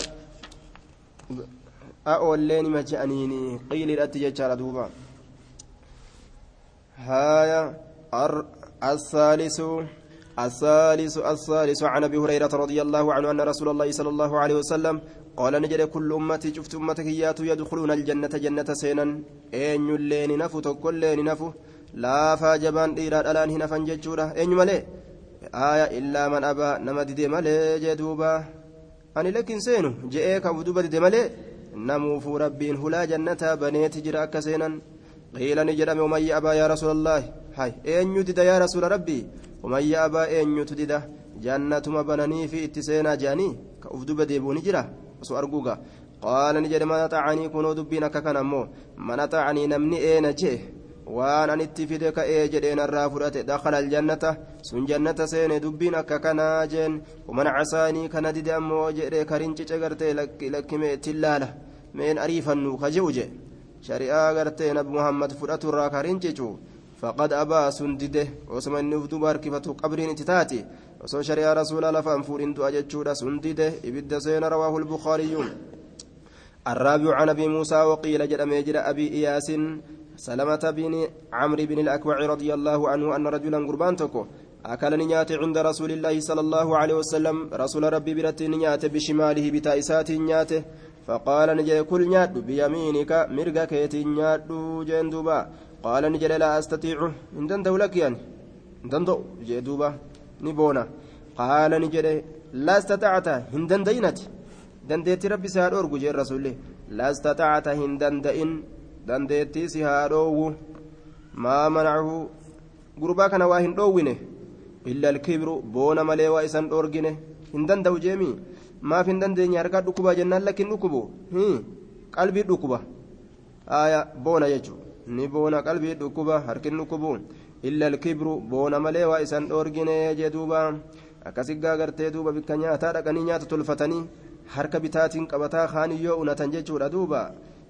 أولين ما جأنيني. قيل الأتي جتشار دوبا. هايا الثالث الثالث الثالث عن أبي هريرة رضي الله عنه أن رسول الله صلى الله عليه وسلم قال نجد كل أمتي شفت أمتك ياتوا يدخلون الجنة جنة سينا اين اللين نفو تكلين نفو. لا فاجبان ديرا ألان هنا فنججورة. اين ملي آية إلا من أبى نمد دي ملي جدوبا. أني لكن سينو جئك أبو دوبا دي ملي namuufuu rabbiin hulaa jannataa baneeti jira akka seenan qiila ni jedhame umayya abaa yaa rasuula allaahi hay eenyu dida yaa rasuula rabbii umayya abaa eenyutu dida jannatuma bananii fi itti seenaa je'anii ka uf duba deebi'u ni jira osoo arguuga qaala ni jedhe mana xaacanii kunoo dubbiin akka kana ammoo mana xaacanii namni eena jee waan anitti fide ka'ee jedheen irraa fudhate dakhala aljannata sun jannata seene dubbiin akka kanaa jeen waman casaanii kana dide ammoo jedhe karincice gartee lakkime ittiin laala meen ariifannu ka je'u je shari'aa gartee nabi muhammad fudhatu irraa karincicu inni uf duba harkifatu qabriin itti taati osoo shari'aa rasuulaa lafaan fuudhin du'a jechuudha sun dide ibidda seena rawaahu lbukaariyyuun الرابع عن ابي موسى وقيل جرى ميجر ابي اياس سلمة بن عمرو بن الأكوع رضي الله عنه أن رجلا قربان تكو أكل نيات عند رسول الله صلى الله عليه وسلم رسول ربي برت نيات بشماله بتائسات نيات فقال نجي كل نيات بيمينك مرقا كيتي نيات جندوبا. قال نجي لا أستطيع إن دندو لك يعني دندو جدوبا نبونا. قال نجي لا أستطعت إن دندينت دنديت ربي سهر أرجو جي الرسول لا أستطعت إن دندئن dandeettii si haa dhoowwu. Maa manacahu gurbaa kana waa hin dhoowwine. Illa alkibru boona malee waa isan dhoorgine. Hin danda'u jeemii. Maaf hin dandeenye harkaa dhukkubaa jennaan lakkin dhukkubu qalbii dhukkuba aya boona jechu ni boona qalbii dhukkuba harkin dhukkubu illa alkibru boona malee waa isan dhoorgine jee duuba. Akkasiggaa gartee duuba bikka nyaataa dhaqanii nyaata tolfatanii harka bitaatiin qabataa kaaniyyoo unatan jechuudha duuba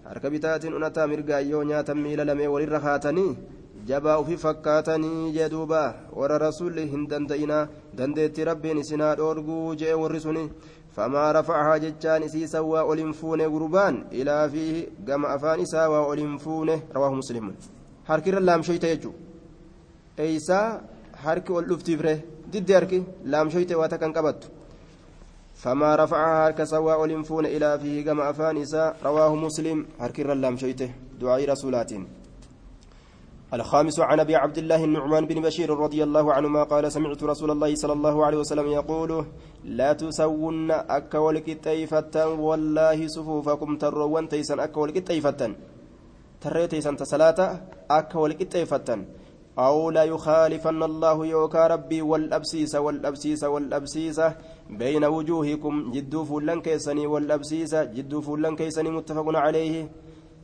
harka bitaatiin unataa mirgaa yoo nyaatan miila lamee walirra haatanii jabaa ufi fakkaatanii jee duuba warra rasuulli hin danda'inaa dandeettii rabbiin isinaa dhoorguu jee warri suni famaa rafacahaa jechaan isiisa waa ol hin fuune gurbaan ilaa fi gama afaan isaa waa ol hin fuune rawaahu muslimun. Harkirra laamshoyte jechuu? Eeysaa harki ol dhuftiifre diddi harki laamshoyte waa takkan qabattu? فما رفعها حركة وأولنفون إلى فيه قام أفان رواه مسلم. حركر اللام شويت دعاء رسولات. الخامس عن أبي عبد الله النعمان بن بشير رضي الله عنهما قال سمعت رسول الله صلى الله عليه وسلم يقول لا تسون اك ولكتيفة والله صفوفكم ترون تيسا اك ولكتيفة ترى تيسا تسلاتا اك ولكتيفة أو لا يخالفن الله يوكا ربي والأبسيس والأبسيس والأبسيس بين وجوهكم جدو فلان كيسني والأبسيس جدو فلان كيسني متفق عليه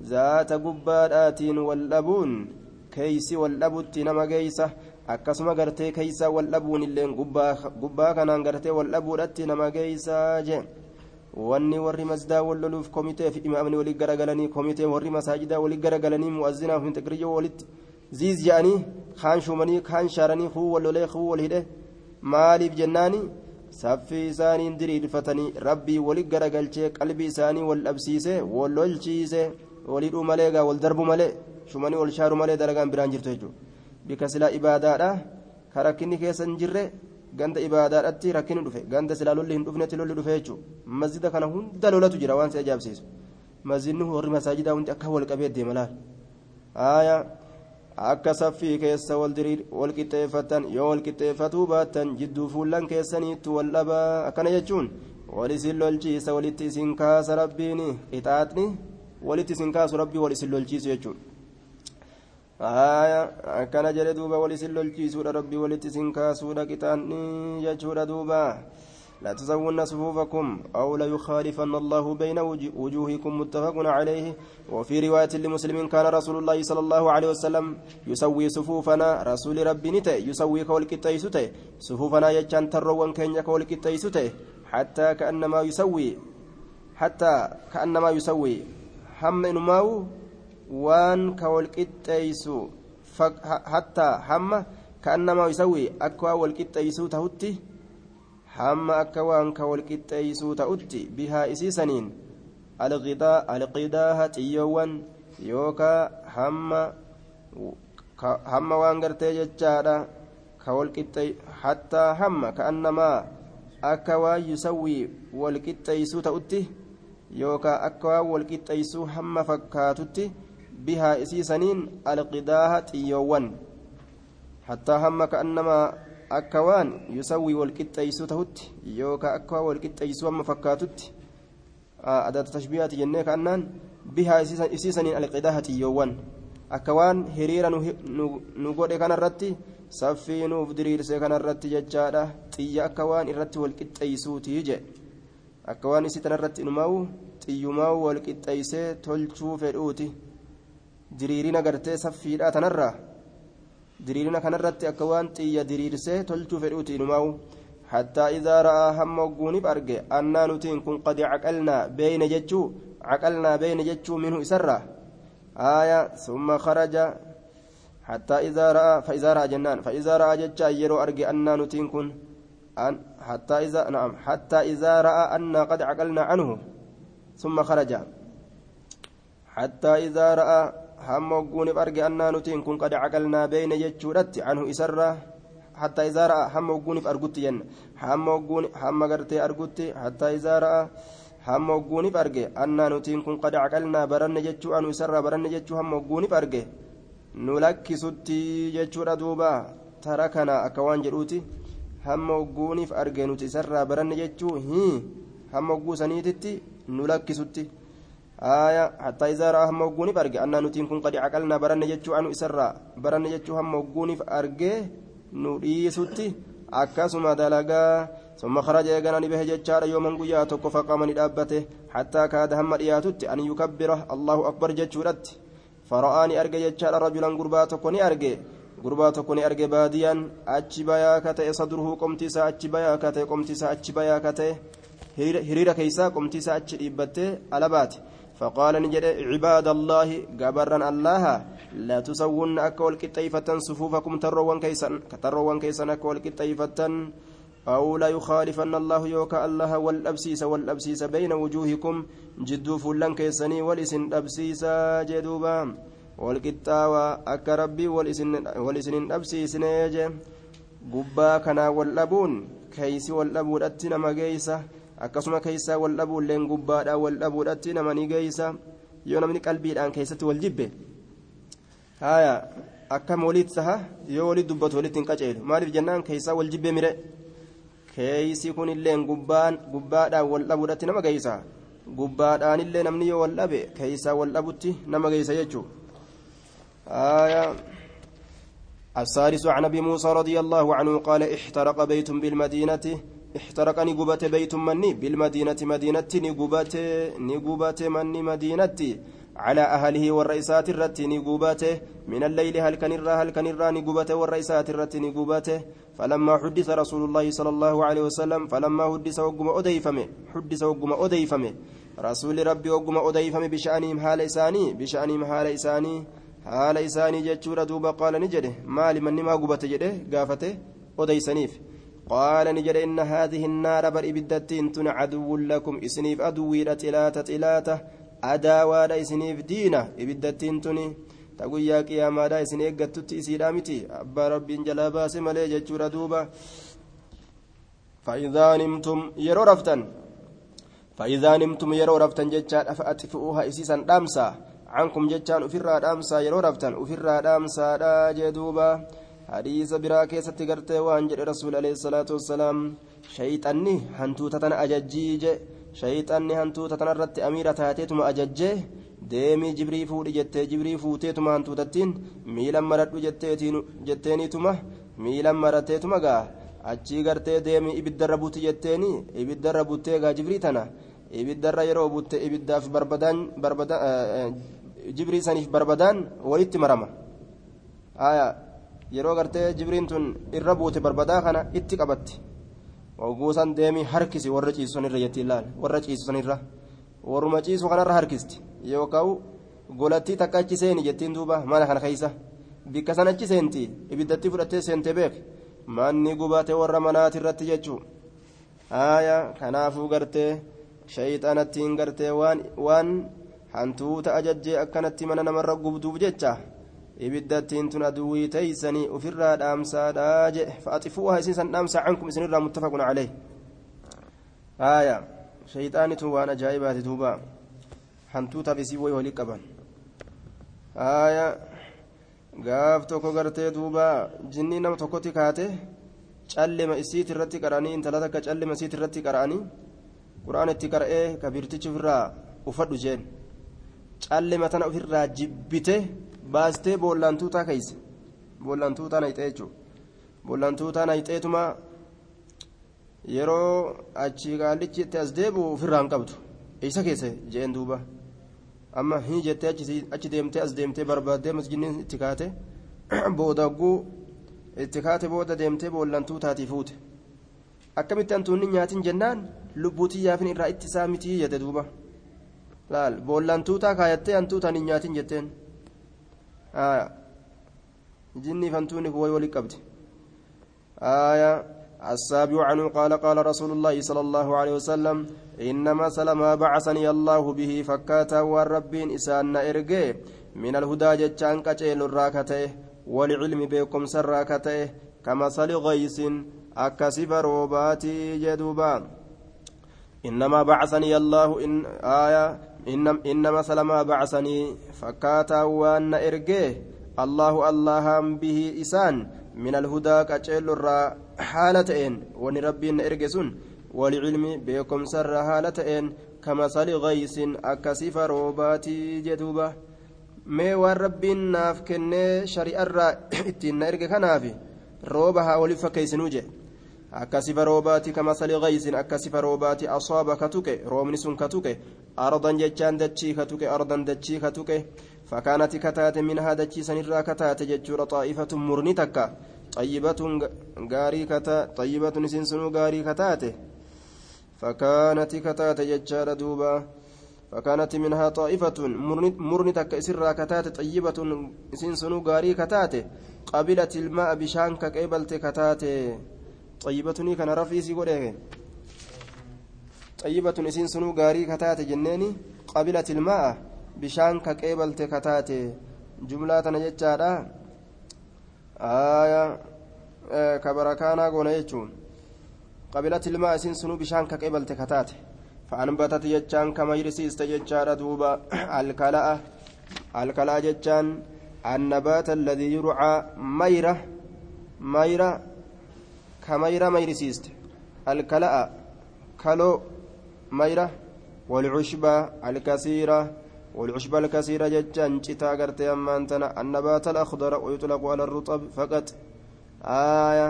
ذات والأبون wal dhabutti nama geeysa akkasuma gartee keeysa wal dhabuun illeen gubbaa kanaan gartee wal dhabuudhatti nama geeysaa jee wanni warri masdaa wal loluuf komiteef imaamni walii garagalanii komitee warri masaajidaa walii garagalanii mu'azzinaaf hin xiqriyyoo walitti ziiz je'anii kaan shumanii kaan shaaranii kuu wal lolee kuu wal hidhe maaliif jennaani saffii isaaniin diriirfatanii rabbii walii garagalchee qalbii isaanii wal dhabsiise wal lolchiise walidhuu malee gaa wal darbu malee shumanii ol shaaru malee dalagaan biraan jirtu jechuudha bika silaa ibaadaadha ka rakkinni keessa hin jirre ganda ibaadaadhatti rakkinni dhufe ganda silaa lolli hin dhufnetti lolli dhufe jechuudha masjida kana hunda lolatu jira waan si ajaa'ibsiisu masjidni warri masaajidaa hundi akka wal qabee deema laal akka saffii keessa wal qixxeeffatan yoo wal qixxeeffatuu baattan jidduu fuullan keessaniittu wal dhabaa akkana jechuun wal isin lolchiisa walitti isin kaasa rabbiin qixaaxni walitti isin kaasu rabbii wal isin lolchiisu jechuudha. akkana jedhe duuba wal isin lolchiisuudha rabbii walitti isin kaasuudha qixaanni jechuudha duuba لا تزون صفوفكم أو لا يخالفن الله بين وجوهكم متفق عليه. وفي رواية لمسلم كان رسول الله صلى الله عليه وسلم يسوي صفوفنا رسول ربي نتي يسوي كول كتيسته صفوفنا يجان تروان كين كول كتيسته حتى كأنما يسوي حتى كأنما يسوي. هم waan ka walqixxeeysu hattaa hamma ka'annamaa yusawwi akka waan walqixxeeysuu tahutti hamma akka waan ka walqixxeeysuu ta'utti bihaa isiisaniin alqidaaha xiyyoowwan yookaa hamma hamma waan gartee jechaadha ka walqixxee hattaa hamma ka'annamaa akka waan yusawwi walqixxeeysuu ta'utti yookaa akka waan walqixxeeysuu hamma fakkaatutti بها إسيسنين القداها تيوان حتى akka waan yusawwii walqixxeeysu tahutti yookaan akka waan walqixxeeysu amma fakkaatutti adaata tashbiihaati jennee kaannaan bihaa isiisaniin alqidaahati yoowwan akka waan hiriira nu godhe kanarratti saffii nuuf diriirse kanarratti jechaadha. Xiyya akka waan irratti walqixxeeysuuti je akka waan isii tanarratti inumaa'u xiyyumaa'u walqixxeeysee tolchuu fedhuuti. Diriirina gartee saffiidha tanarraa. Diriirina kanarratti akka waan xiyya diriirsee tolchuu fedhuuti inumaa'u. حتى إذا رأى هم وقونف أرجع أننا نتين كن قد عقلنا بين جتشو عقلنا بين جتشو منه إسرة آية ثم خرج حتى إذا رأى فإذا رأى جنان فإذا رأى جتشا يرو أرجع أننا نتين كن أن حتى إذا نعم حتى إذا رأى أن قد عقلنا عنه ثم خرج حتى إذا hamma ogguuniif arge annaa nutiin kun qad caqalnaa beeyne jechuudhatti anhu isarraa hattaa isaa ra'a hamma ogguuniif argutti jenna. Hamma ogguun hamma gartee argutti hattaa isaa ra'a hamma ogguuniif arge annaa nutiin kun qad caqalnaa baranne jechuu anhu isarraa baranne jechuu hamma ogguuniif arge nu lakkisutti jechuudha duuba. Tara kana akka waan jedhuuti. Hamma ogguuniif arge nuti isarraa baranne jechuu hii hamma nu lakkisutti. Aya hattaa izaaraa hamma ogguuniif arge. Annaa nutiin kun qadi caqalnaa baranne jechuu anu isarraa. Baranne jechuu hamma ogguuniif arge nu dhiisutti. Akkasuma dalagaa ثم خرج يغنى به جچار يوما قيا توكو فقام ندابته حتى كاد هم دياتت ان يكبره الله اكبر جچورت فرآني أرجع يجعل رجلا غربا تكوني أرجع غربا تكوني أرجع باديا بيا كتئ صدره قمتي سا أتشي بيا كتئ قمتي هريرة كيسا قمتي سا إبتة ألبات فقال نجد عباد الله جبرا الله لا تسوون أكول كتيفة صفوفكم تروان كيسا تروان كيسا أكول كتيفة أو لا يخالفن الله يوكا الله والأبسيس والأبسيس بين وجوهكم جدو فلان كيسني والإسن أبسيس جدوبا والقطاوى أكا ربي والإسن أبسيس نيجي. wal dhabuun keeysi wal dhabuudhatti nama geeysa akkasuma keeysaa wal dhabuulleen gubbaadhaa wal dhabuudhatti nama ni geeysa yoo namni qalbiidhaan keessatti wal jibbe haya akkam walitti taha yoo walitti dubbatu walitti hin qaceelu maaliif jennaan keeysaa wal jibbe mire keeysi kunilleen gubbaan gubbaadhaan wal dhabuudhatti nama geeysa gubbaadhaanillee namni yoo wal dhabe keeysaa wal dhabutti nama geeysa jechuu haya السادس عن ابي موسى رضي الله عنه قال احترق بيت بالمدينة احترق نقبت بيت مني بالمدينة مدينه نقبت نقبت مني مدينه على أهله والرئيسات الرت نقوباته من الليل هل كان الرا هل كان الرا نقوباته والرئيسات الرت نقوباته فلما حدث رسول الله صلى الله عليه وسلم فلما حدث وقم أديفمه حدث وقم أديفمه رسول ربي وقم أديفمه بشأنهم حال إساني بشأنهم حال إساني haala isaanii jechuudha duuba qaala ni jedhe maali manni maa gubate jedhe gaafate odeysaniif inna haadihi nnaara bar ibiddattiin tun caduwwun lakum isiniif aduwwiidha xilaata xilaata adaawaadha isiniif diina ibiddattiin tun ta guyyaa qiyaamaadha isin eeggattutti isiidha miti abbaa rabbiin jalaa baase malee jechuudha duuba فإذا نمتم يرو رفتن فإذا نمتم يرو رفتن جتشا فأطفئوها إسيسا دامسا عنكم جتان أفرا دامسا يرو رفتن أفرا دامسا دا جدوبا hadiisa biraa keessatti gartee waan jedhe rasuul alayhi salaatu wassalaam shayxanni hantuuta tana ajajjii je. Shayxanni hantuuta tana irratti amiira taateetuma ajajjee. Deemii jibrii fuudhi jettee jibrii fuuteetuma hantuutattiin miilan maradhu jetteeniituma miilan marateetuma gaa. Achii gartee deemii ibiddarra buti jetteeni ibiddarra buttee gaa jibrii tana. Ibiddarra yeroo butte ibiddaaf barbadaan eh, eh, jibrii saniif barbadaan walitti marama. Yeroo gartee jibriin tun irra buute barbadaa kana itti qabatti. Waguusan deemii harkisi warra ciisusanirra jetti ilaal warra ciisusanirra warruma ciisu kanarra harkisti. Yookaan golattii takka achi seeni jettiin duuba mana kana keessa bikka san achi seenti ibiddatti fudhattee seentee beek manni gubate warra manaati irratti jechuun haaya kanaafuu gartee shayxanattiin gartee waan hantuuta ajajjee akkanatti mana namarra gubduuf jecha ibiddattiin tun aduwwii teeysanii ofirraa dhaamsaadhaa jee fa'axifuuha isiisan dhaamsaa cankum isinirraa muttafaqun calee haaya shayxaanitu waan ajaa'ibaati duuba. Hantuutaaf isii wayi walii qaban. Haaya gaaf tokko gartee duuba. Jinnii nama tokkotti kaate callima isiit irratti qara'anii intala takka callima isiit irratti qara'anii quraan itti qara'ee kabirtichi ofirraa ufadhu jeen. Callima tana ofirraa jibbite baastee boollantuutaa keeyse boollantuutaa nayxee jechuudha boollantuutaa nayxeetuma yeroo achi qaallichi itti as deebi'u ofirraa hin qabdu eessa keessa jeen duuba amma hin jettee achi deemtee as deemtee barbaaddee masjidni itti kaate boodagguu itti kaate booda deemtee boollantuu taatii fuute akkamitti hantuunni nyaatin jennaan lubbuutii yaafin irraa ittisaa mitii jette duuba laal boollantuutaa kaayattee hantuutaan hin nyaatin jetteen jinniif hantuunni kun wayi walii qabdi. السابع عنه قال قال رسول الله صلى الله عليه وسلم إنما سلم بعثني الله به فكاتا والرب إسان إرجي من الهدى جتشان كتيل الراكته والعلم بكم سراكته كمثل غيث أكسب روباتي جدوبا إنما بعثني الله إن آية إنما, إنما سلم بعثني فكاتا وأن إرجي الله الله به إسان من الهدى wani rabbiin na erge sun walcilmi beekomsarra haala ta'een kamasali gaysin akka sifa roobaatii jedhuuba mee waan rabbiin naaf kennee shari'arraa ittiin na erge kanaaf rooba haa waliif akka sifa roobaati kamasali gaysin akka sifa roobaati asaaba ka tuqe roobni sun ka tuqe ardan jechaan dachii ka ardan dachii ka tuqe fakkaanati kataate minhaa dachii sanirraa kataate jechuudha xaa'ifatun murni takka طيبة غاري كتا طيبة سنسنو غاري كتاته فكانت كتات ججار دوبا فكانت منها طائفة مرن تك سرا كتات طيبة سنسنو غاري كتاته قبلت الماء بشان كقبلت كتاته xayyibatuni kana rafiisii godhe xayyibatun isiin sunuu gaarii kataate jenneeni qabilat ilmaa'a bishaan ka qeebalte kataate jumlaa tana jechaadha ka barakaanaa goona jechuun qabilat ilmaa'a isiin sunuu bishaan ka qeebalte kataate فأنبتت جتان كما يرسيست جتان دوبا الكلاء الكلاء جتان النبات الذي يرعى ميرة ميرة كميرة ميرسيست الكلاء كلو ميرة. والعشبة الكثيرة. والعشبة الكثيرة جتان جتا قرتي أما أنتنا النبات الأخضر ويطلق على الرطب فقط. آية.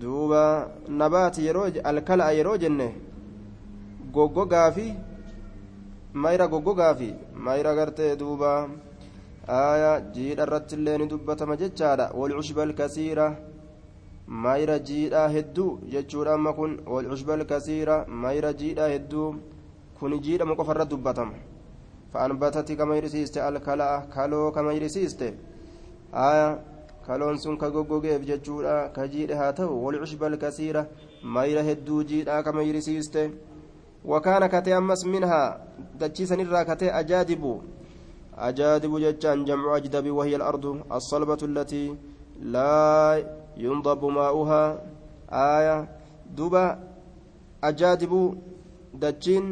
دوبا. نبات يروج الكلاء يروج goggogaa fi mayra goggogaa fi mayra gartee duuba jiidha irratti illee ni dubbatama jechaadha walcushba alkasiira mayra jiidhaa hedduu jechuudha amma kun walcushba alkasiira mayra jiidhaa hedduu kun jiidhama qofa irra dubbatama fa'anbatati kama hirisiiste alkala'a kaloo kama hirisiiste aya kaloon sun ka goggogeef jechuudha ka jiidhe haa ta'u walcushba alkasiira mayra hedduu jiidhaa kama hirisiiste وكان كتي أمس منها دتشيسن الرا كتي أجادب أجادب جتان جمع أجدب وهي الأرض الصلبة التي لا ينضب ماؤها آية دوبا أجادب دتشين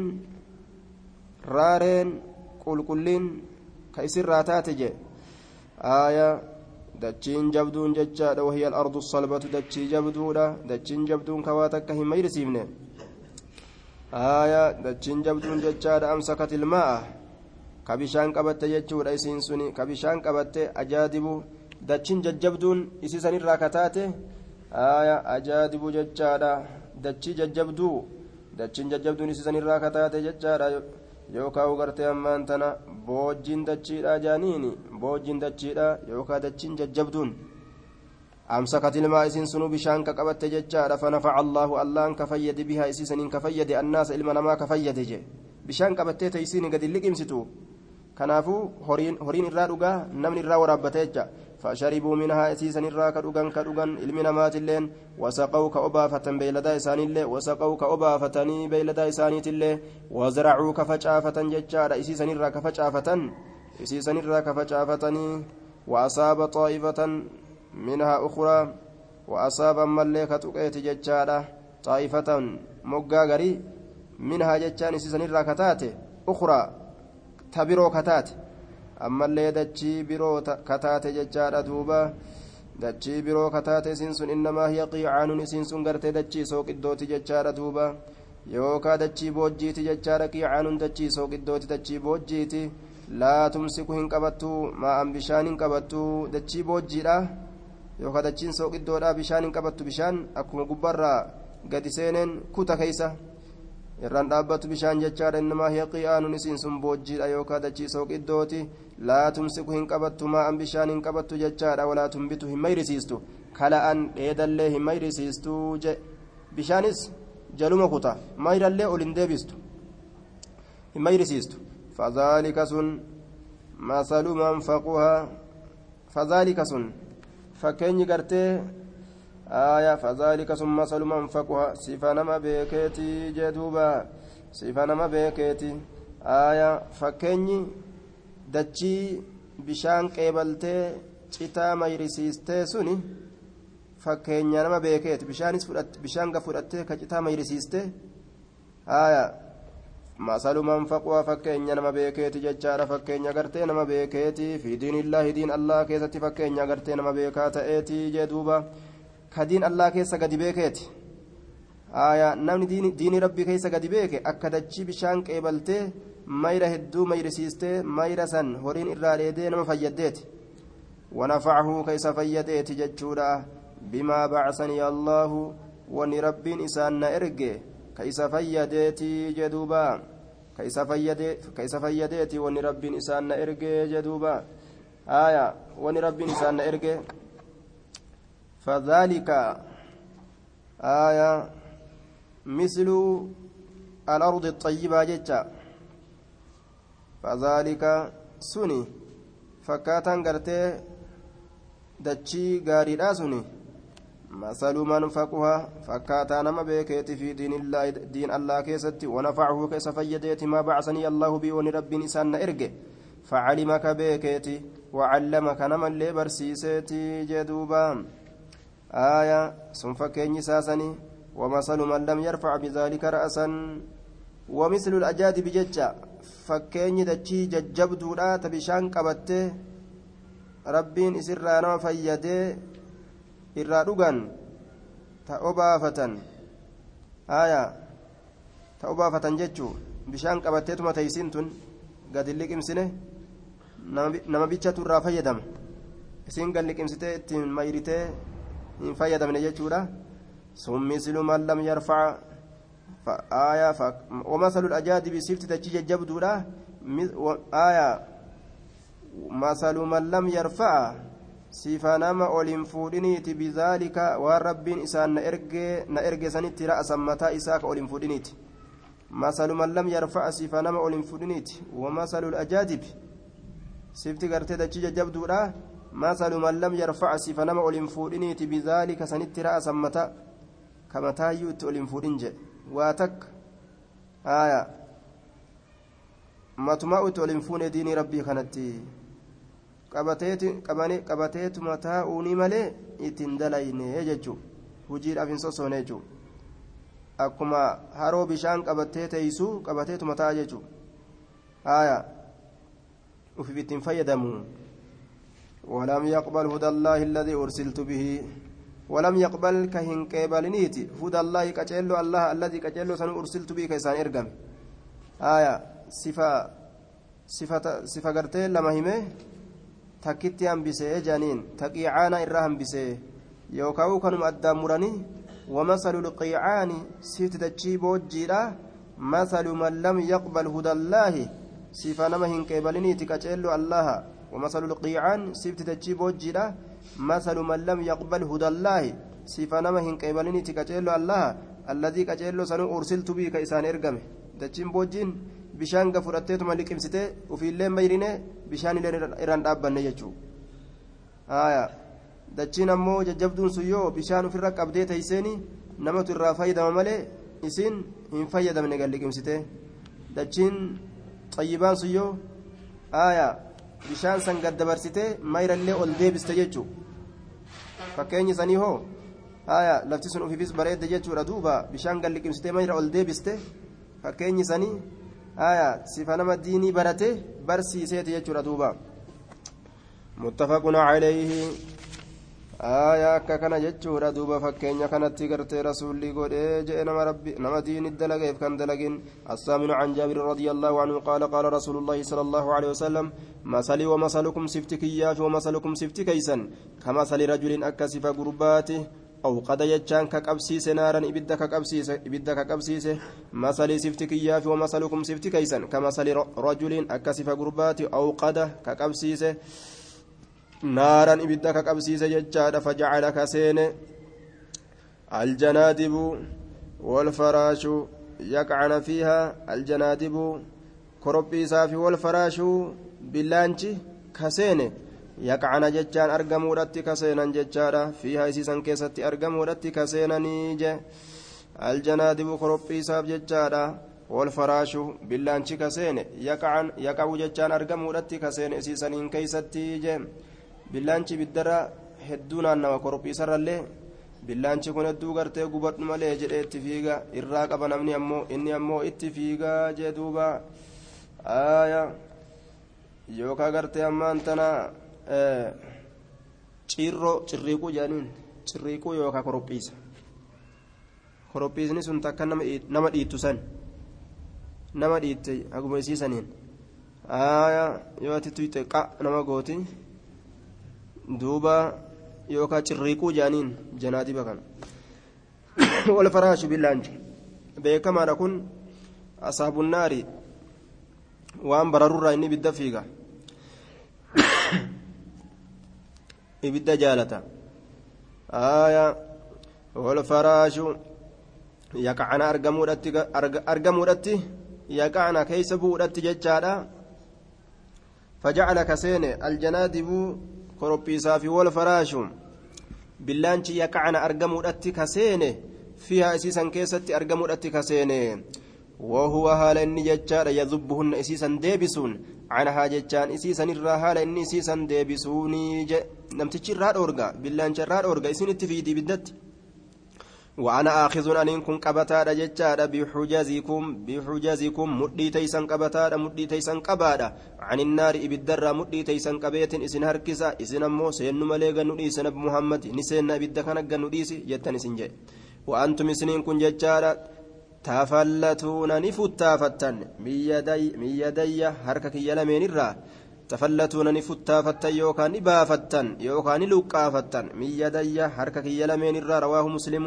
رارين قل كلين كيسر راتاتج آية dachiin jabduun jechaadha wahiya alardu salbatu dachii jabduudha dachiin jabduun kawaata akka hin mayrisiifne aya dachiin jabduun jechaadha amsakat ilmaa'a ka bishaan qabatte jechuudha isiin suni ka dachiin jajjabduun isiisan irraa kataate aya ajaadibu jechaadha dachii jajjabduu dachiin jajjabduun isiisan irraa kataate jechaadha yookaan gartee ammaan tana boojjiin dachiidha jaaniini boojjiin dachiidha yookaan dachiin jajjabduun أمسكت الماء إسين سنو بشان كقبت ججارة فنفع الله الله كفيد بها إسيسن كفيد الناس إلما نما كفيد جي بشان قبت تيسين قد اللي قمستو كنافو هورين هورين الرا دغا نمن الرا ورابته فشربوا منها إسيسن الرا كدغان كدغان إلمنا مات اللين وسقوا كأبافة بيلدا إسان الله وسقوا كأبافتني بيلدا إسانيت الله وزرعوا كفجافة ججارة إسيسن الرا كفجافة إسيسن الرا كفجافتني وأصاب طائفة منها أخرى وأصاب ملي كتقيت ججارة طائفة مقا غري منها ججان سيسن الراكتات أخرى تبرو كتات اللي دجي برو كتات ججارة دوبا dachii biroo kataate isin sun innamaa hiya qiicaanun isin sun gartee dachii sooqiddooti jechaadha duuba yookaa dachii boojjiiti jechaadha qiicaanun dachii sooqiddooti dachii boojjiiti laa tumsiku hin qabattu maa'an bishaan hin qabattu dachii boojjiidha yookaan dachiin sooqiddoodhaa bishaan hin qabattu bishaan akkuma gubbarraa gadi seeneen kuta keeysa irraan dhaabbatu bishaan jechaadha innamaa hiya qii'aanun isiin sun boojjiidha yookaan dachii sooqiddooti laa tumsiku hin qabattu maa'an bishaan hin qabattu jechaadha. Walaa tumbitu hin mayrisiistu. Kala'an dheedallee hin mayrisiistu je. Bishaanis jaluma kuta. Mayrallee ol hin deebistu. Hin mayrisiistu. Fadhaalika sun masalu manfaquhaa. Fadhaalika sun fakkeenyi gartee sun masalu manfaquhaa. Sifa nama beekeeti jee duuba. Sifa nama beekeeti aya fakkeenyi dachii bishaan qeebaltee citaa mayrisiistee suni fakkeenya nama beekeeti. Bishaanis bishaan ga fudhattee ka citaa mayrisiiste aya masalu manfaquhaa fakkeenya nama beekeeti jechaadha. Fakkeenya gartee nama beekeeti. Fi diinillaahi diin allah keessatti fakkeenya gartee nama beekaa ta'eeti jee duuba. Ka diin allah keessa gadi beekeeti. Aya namni diini rabbii keessa gadi beeke akka dachii bishaan qeebaltee mayra hedduu mayrisiistee mayra san horiin irraa dheedee nama fayyaddeeti ونفعه كيس فيديت ججودا بما بعثني الله وني ربين إسان إرجي كيس فيديتي جدوبا كيس فيدي كيس فيديتي وني ربين إسان إرجي جدوبا آية وني ربين إسان إرجي فذلك آية مثل الأرض الطيبة جتا فذلك سني. فكاتان قرتي dachii gaariidha suni مثل من فقها فكاتا نما بيكيت في دين الله دين الله كيستي ونفعه كيس فيديت ما بعثني الله بي ونرب نسان إرجع فعلمك بيكيت وعلمك نما اللي برسيسيتي جدوبا. آية ثم فكيني ساسني ومثل من لم يرفع بذلك رأسا ومثل الأجاد fakkeenyi dachii jajjabduudha. Ta bishaan qabattee rabbiin isirraa nama fayyadee irraa dhugan ta obaafatan haya ta obaafatan jechuu bishaan qabatteetuma teeysiin tun gadi liqimsine nama bichatu irraa fayyadama. Isin gad liqimsitee ittiin mayritee hin fayyadamne jechuudha. Sun siluu man lam yarfaca آية ومثل الأجادب سفت تجي جبدولا آية مثل من لم يرفع na erge na erge sanitti ra'asan mataa isaa ka olin fuudhiniiti masalu man lam yarfa'a sifa nama olin fuudhiniiti wamasalu ajaajib sifti gartee dachii jajjabduudha masalu man lam yarfa'a sifa nama olin fuudhiniiti bizaalika sanitti ra'asan mataa ka mataayyuu itti olin fuudhin jedhe takka aya matumaa itti olin fuune diinii rabbii kanatti qabateetuma taa'uuni malee ittiin dalayne jechuudha hojiidhaaf hin sossoone jechuudha akkuma haroo bishaan qabattee teessuu qabateetuma taa'a jechuudha haaya ufiif ittiin fayyadamu ولم يقبل هدى الله الذي أرسلت به ولم يقبل كهن قبلنيت هدى الله كجلو الله الذي كجلو سن أرسلت به كيسان إرقم آية صفة صفة صفة قرتين لما همه takkitti hambisee jaaniin taqiicaana irraa hambisee yookaan kanuma addaan muranii wamasalu lqiicaani sifti dachii boojjiidha masalu man lam yaqbal hudallaahi sifa nama hin qeebaliniiti qaceello allaha ومثل القيعان سيفت تجي بوجيدا مثل من لم يقبل هدى الله سيفا نما هن قبلني تكجيلو الله الذي كجيلو سنو أرسلت به كإسان إرقمه دجين بوجين bishaan gafudhatteetuma liqimsitee ofiillee mayrine bishaan illee irraan dhaabbanne jechuudha dachiin ammoo jajjabduun sun yoo bishaan ofirra qabdee teeyseeni namatu irraa fayyadama malee isiin hin fayyadamne gal liqimsitee dachiin xayyibaan sun yoo bishaan san gaddabarsitee mayrallee ol deebiste jechuudha fakkeenyi sanii hoo lafti sun ofiifis bareedde jechuudha duuba bishaan gal liqimsitee mayra ol deebiste fakkeenyi sanii. aya sifa nama diinii barate barsiiseeti jechuudha duuba muttafaqun calayhi aya akka kana jechuudha duuba fakkeenya kanatti gartee rasuulli godhee jedhe nama rabbi nama diini dalageef kan dalagin. الثامن عن جابر رضي الله عنه قال قال رسول الله صلى الله عليه وسلم مثلي ومثلكم سفت كياف ومثلكم سفت كيسا كمثل رجل أكسف قرباته أوقد يجان كقبسيس نارا إبدا كقبسيس إبدا كقبسيس مثل سفت كياف ومثلكم سفت كيسا كمثل رجل أكسف قربات أوقد كقبسيس نارا إبدا كقبسيس يجان فجعل كسين naaraan ibidda ka qabsiise jechaadha faca'ala ka seene. Aljanaadibu walfaraashu yaqcana fiihaa aljanaadibu korophi isaafi walfaraashu billaanchi ka seene. Yaqcana jechaan argamuudhatti ka seenan jechaadha. Fiihaa isiisan keessatti argamuudhatti ka seenanii je. Aljanaadibu korophi isaaf jechaadha walfaraashu billaanchi ka seene. Yaqabu jechaan argamuudhatti ka seene isiisaniin keeysatti je. Billaanchi biddarra hedduu naannawa korophiisarrallee billaanchi kun hedduu gartee gubadhu malee jedhee itti fiiga irraa qaba namni ammoo inni ammoo itti fiigaa jee duuba. Aaya yookaa gartee ammaan tana cirroo cirriiquu jedhaniin cirriiquu yookaan korophiisa korophiisni sun takka nama dhiittu san nama dhiitte haguma isiisaniin yoo ati tuyxe qa nama gooti duuba yookaan cirriiquu jaaniin janaadiba kana. (coughs) Wal faraashu billaanji beekamaadha kun asaabunaari waan bararurraa inni ibidda fiiga. (coughs) Ibidda jaalata. Aayaa wal faraashu yaqacana argamuudhatti yaqacana keessa bu'uudhatti jechaadha. Fajacala kaseene aljanaa dibuu. كسين الجنادب كروبيسا في والفراش billaanchi yaqacna argamuudhatti kaseene fiihaa isiisan keessatti argamuudhatti kaseene. وهو هال إني ججار يذبهن إسيسا ديبسون عنها ججان إسيسا الرا هال إني إسيسا ديبسوني نمتشي راد أورغا بالله راد أورغا إسين التفيدي بالدت وأنا آخذ أن كن قبتادا ججارا بحجازكم بحجازكم مدي تيسن قبتادا مدي تيسن قبادا. عن النار إبدرا مدي تيسن قبيت إسن هركسا إسن أمو سين مليغا نديس نب محمد نسين إبدا كان نديس جتن إسن وأنتم سنين كن ججارا تفلتون نفتافتن من يدي هركك يلمين الرا. تفلتون نفتافتن يوكان نبافتن يوكان لقافتن من يدي هركك يلمين الرا رواه مسلم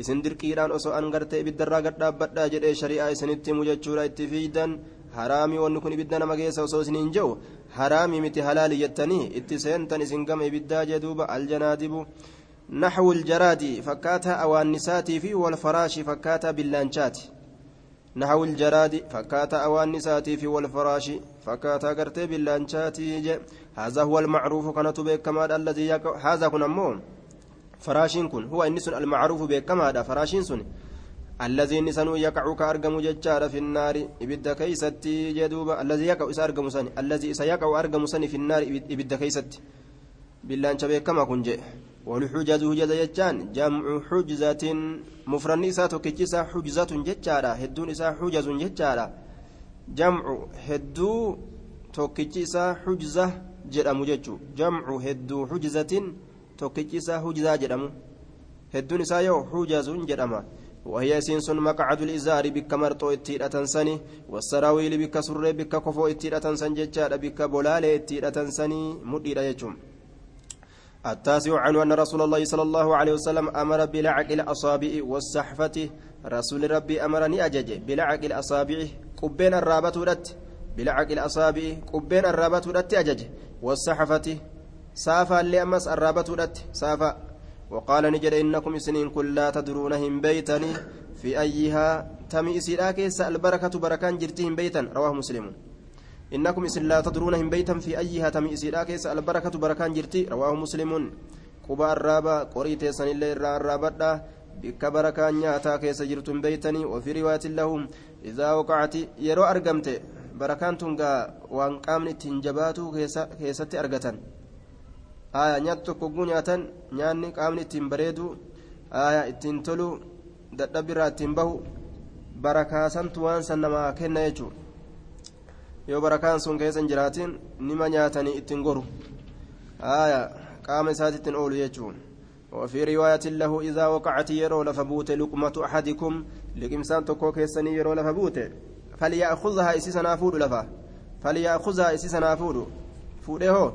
isin dirqiidhaan osoo an gartee ibiddarraa gad dhaabbadhaa jedhee shari'aa isinitti mujachuudha itti fiidan haraamii wanni kun ibidda nama geessa osoo isiniin jehu haraamii miti halaali jettanii itti seentan isin gama ibiddaa jedhuuba aljanaadibu نحو الجراد فكاتا أوانساتي في والفراش فكاتا باللانشات نحو الجراد فكاتا أوانساتي في والفراش فكاتا قرتي باللانشات هذا هو المعروف كانت بكما الذي يقع هذا كن أمون فراشين كن هو إنس المعروف بكما فراشين سن. الذي نسن يقع كأرقم ججار في النار إبدا كيستي جدوبا الذي يقع إسأرقم سن الذي سيقع أرقم سن في النار إبدا كيستي. باللانش بكما كن جئ والحجز هجز جتان جمع حجزة مفرن إساء تكتسا حجزة جتارا هدون إساء حجز جتارا جمع هدو تكتسا حجزة جرم جتشو جمع هدو حجزة تكتسا حجزة جرم هدون إساء يو حجز جرم وهي سنس مقعد الإزار بك مرطو اتيرة تنسني والسراويل بك سر بك كفو اتيرة تنسن جتارا بك بلال اتيرة تنسني مدير يجم التاسع عنه أن رسول الله صلى الله عليه وسلم أمر بلعق الأصابع والسحفة. رسول ربي أمرني أجج بلعق الأصابع قبين الرابط ودت. بلعق الأصابع قبين الرابط ودت أجج. والسحفة سافا اللي أمس الرابط ودت. سافا. وقال نجد إنكم سنين كل لا تدرونهم بيتني. في أيها تمي إسيراك البركة بركان جرتهم بيتا رواه مسلم. إنكم إسن لا تدرونهم بيتا في أيها تمي إسيرا كيس البركة بركان جرتي رواه مسلم قبا الرابا قريت سن الله الرابا بك بركان نياتا كيس جرتم بيتني وفي رواية لهم إذا وقعت يرو أرقمت بركان تنقى وان قامن تنجباتو كيست أرقتن آية نياتو كوكو نياتن نياني قامن تنبريدو آية اتنتلو dadhabirraa ittiin bahu barakaa santu waan san namaa kenna jechuudha yoo barakaan sun keessa hin jiraatin nima nyaatanii ittiin goru. Aya qaama isaati ittiin oolu jechuun. وفي رواية له إذا وقعت يرو لفبوت لقمة أحدكم لقمسان تكو كيسني يرو لفبوت فليأخذها إسيسا نافود لفا فليأخذها إسيسا نافود فوده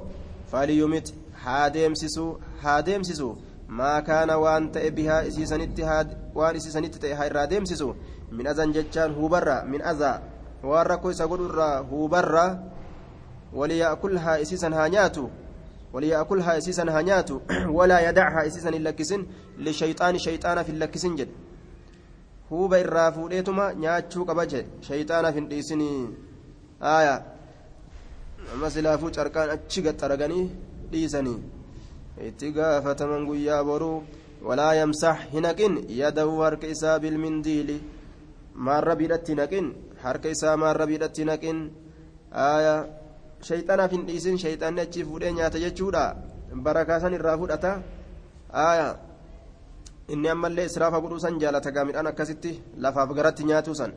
فليمت هادم سسو هادم سسو ما كان وان بها إسيسنت وان إسيسنت هادم سسو من أذن جتشان هو برا من أذى waan rakkoo isa godhu irraa huubarra waliyaakulhaa isiisan haa nyaatu waliyaakulhaa isiisan haa nyaatu walaa yadachaa isiisan hin lakkisin lishayxaani shayxaanaaf hin lakkisin jedhe huuba irraa fuudheetuma nyaachuu qaba jedhe shayxaanaaf hin dhiisinii aaya amma silaafuu carqaan achi gaxxaraganii dhiisanii itti gaafataman guyyaa boruu walaa yamsax hin haqin yadahu harka isaa bilmindiili maarra biidhatti naqin harka isaa maarra biidhatti naqin shayxanaaf hin dhiisin shayxanni achi fuudhee nyaata jechuudha barakaa san irraa fudhata inni ammallee israafa godhuu san jaalata gaa midhaan akkasitti lafaaf garatti nyaatuu san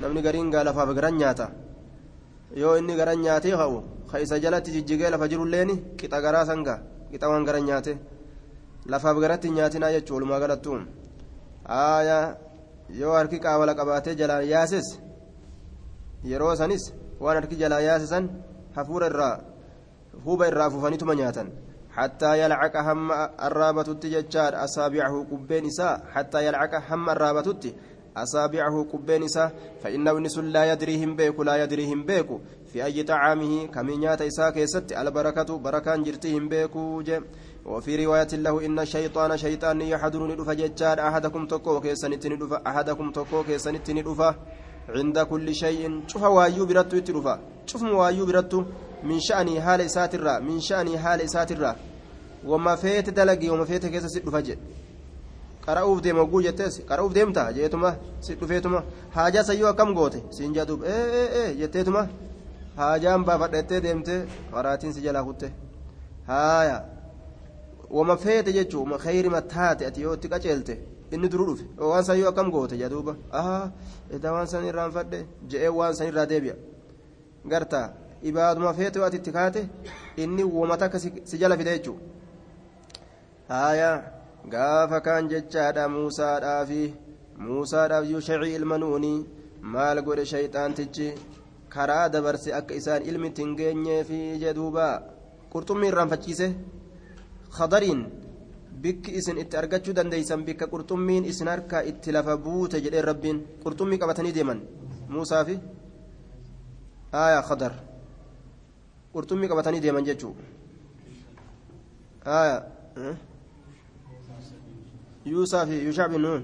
namni gariin gaa lafaaf garan nyaata yoo inni garan nyaatee ka'u ka isa jalatti jijjigee lafa jirulleeni qixa garaa san gaa qixa waan garan nyaate lafaaf garatti nyaatinaa jechuu walumaa galattuun aya yoo harki qaawala qabaatee jalaan yaases yeroo sanis waan harki jalaa yaasisan hafuura irraa huba irraa afuufanituma nyaatan. حتى يلعق هم الرابطة ججار أصابعه قبين إساء حتى يلعق هم الرابطة أصابعه قبين إساء فإنه نس لا يدريهم بيك لا يدريهم بيك في أي طعامه كمينيات إساء كيست البركة بركان جرتهم بيك وفي رواية له إن الشيطان شيطان يحضرني دفا ججار أحدكم تكو كيسنتني دفا أحدكم تكو كيسنتني دفا عند كل شيء شوف وايو برتو يتدفا شوف وايو برتو من شأني حال ساترة من شأني حال ساترة feete dalagii wama feete keessa si dhufa jedhe qara'uuf deema oguu jettees qara'uuf deemta jeetuma si dhufeetuma haajaa sayyoo akkam goote siin jedhuuf ee ee jetteetuma haajaan baafadhettee deemtee qaraatiin si jalaa kutte haaya wama feete jechuun wama khayri taate ati yoo itti qaceelte inni duruu dhufe waan san yoo akkam goote jedhuuba aha edaa waan san irraan fadhe je'ee waan san irraa deebi'a gartaa ibaaduma feete yoo ati itti kaate inni wama takka si jala fide jechuudha haaya gaafa kaan jechaadha muusaadhaafi muusaadhaaf yushacii ilma nuunii maal godhe shayxaantichi karaa dabarse akka isaan ilmi ittiin geenyeefi jedhuuba qurxummii irraanfachiise khadariin bikki isin itti argachuu dandeeysan bikka qurxummiin isin harkaa itti lafa buute jedhee rabbiin qurxummii qabatanii deeman muusaa fi aayaa khadar qurxummii qabatanii deeman jechuu aayaa yuusaa fi yushaa bin nuun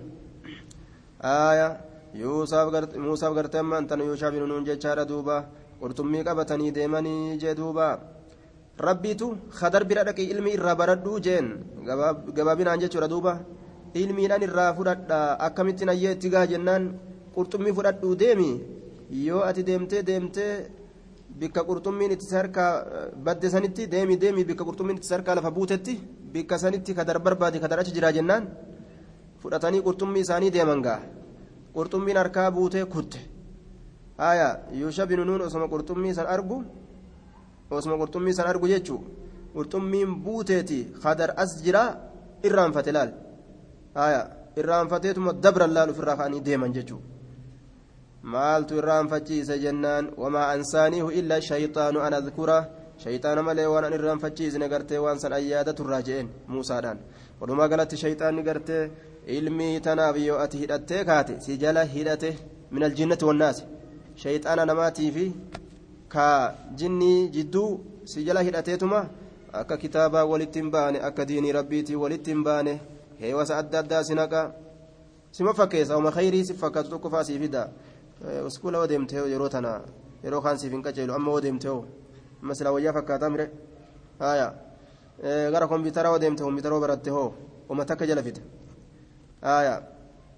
aayaa muusaaf gartee ammaan tan yushaa bin nuun jechaadha duuba qurxummii qabatanii deemanii jee duuba rabbiitu khadar bira dhaqee ilmi irraa baradhuu jeen gabaabinaan jechuudha duuba ilmiidhaan irraa fudhadha akkamittiin ayyee itti gaa jennaan qurxummii fudhadhuu deemi yoo ati deemtee deemtee bikka qurxummiin itti harkaa badde sanitti deemi deemi bikka qurxummiin itti harkaa lafa buutetti bikka sanitti kadar barbaade kadar achi jiraa jennaan fudhatanii qurxummii isaanii deeman gaa qurxummiin harkaa buutee kutte haya yuusha binunuun osoma qurxummii san argu osuma qurxummii san argu jechuu qurxummiin buuteeti kadar as jira irraanfate laal haya irraanfateetuma dabran laal ofirraa ka'anii deeman jechuu maaltu irraanfachiise jennaan wamaa ansaaniihu illa shayxaanu an adkura shayxaana malee waan an irraanfachiisne gartee waan san ayyaadaturraa je'een muusaadhaan walumaa galatti shayxaanni gartee ilmii tanaaf yoo ati hidhattee kaate si jala hidhate min aljinnati wannaasi shayxaana namaatii fi ka jinnii jidduu si jala hidhateetuma akka kitaabaa walitti hin baane akka diinii rabbiitii walitti hin baane heewasa adda addaa si naqa sima fakkeessa oma khayrii si fakkaatu tokko faa sii fida uskuula oo deemtee yeroo tana yeroo kaan siif hin qaceelu amma oo deemtee amma silaa wayyaa fakkaataa mire haya gara kompiitara oo deemte kompiitara oo baratte hoo oma takka jala fide haya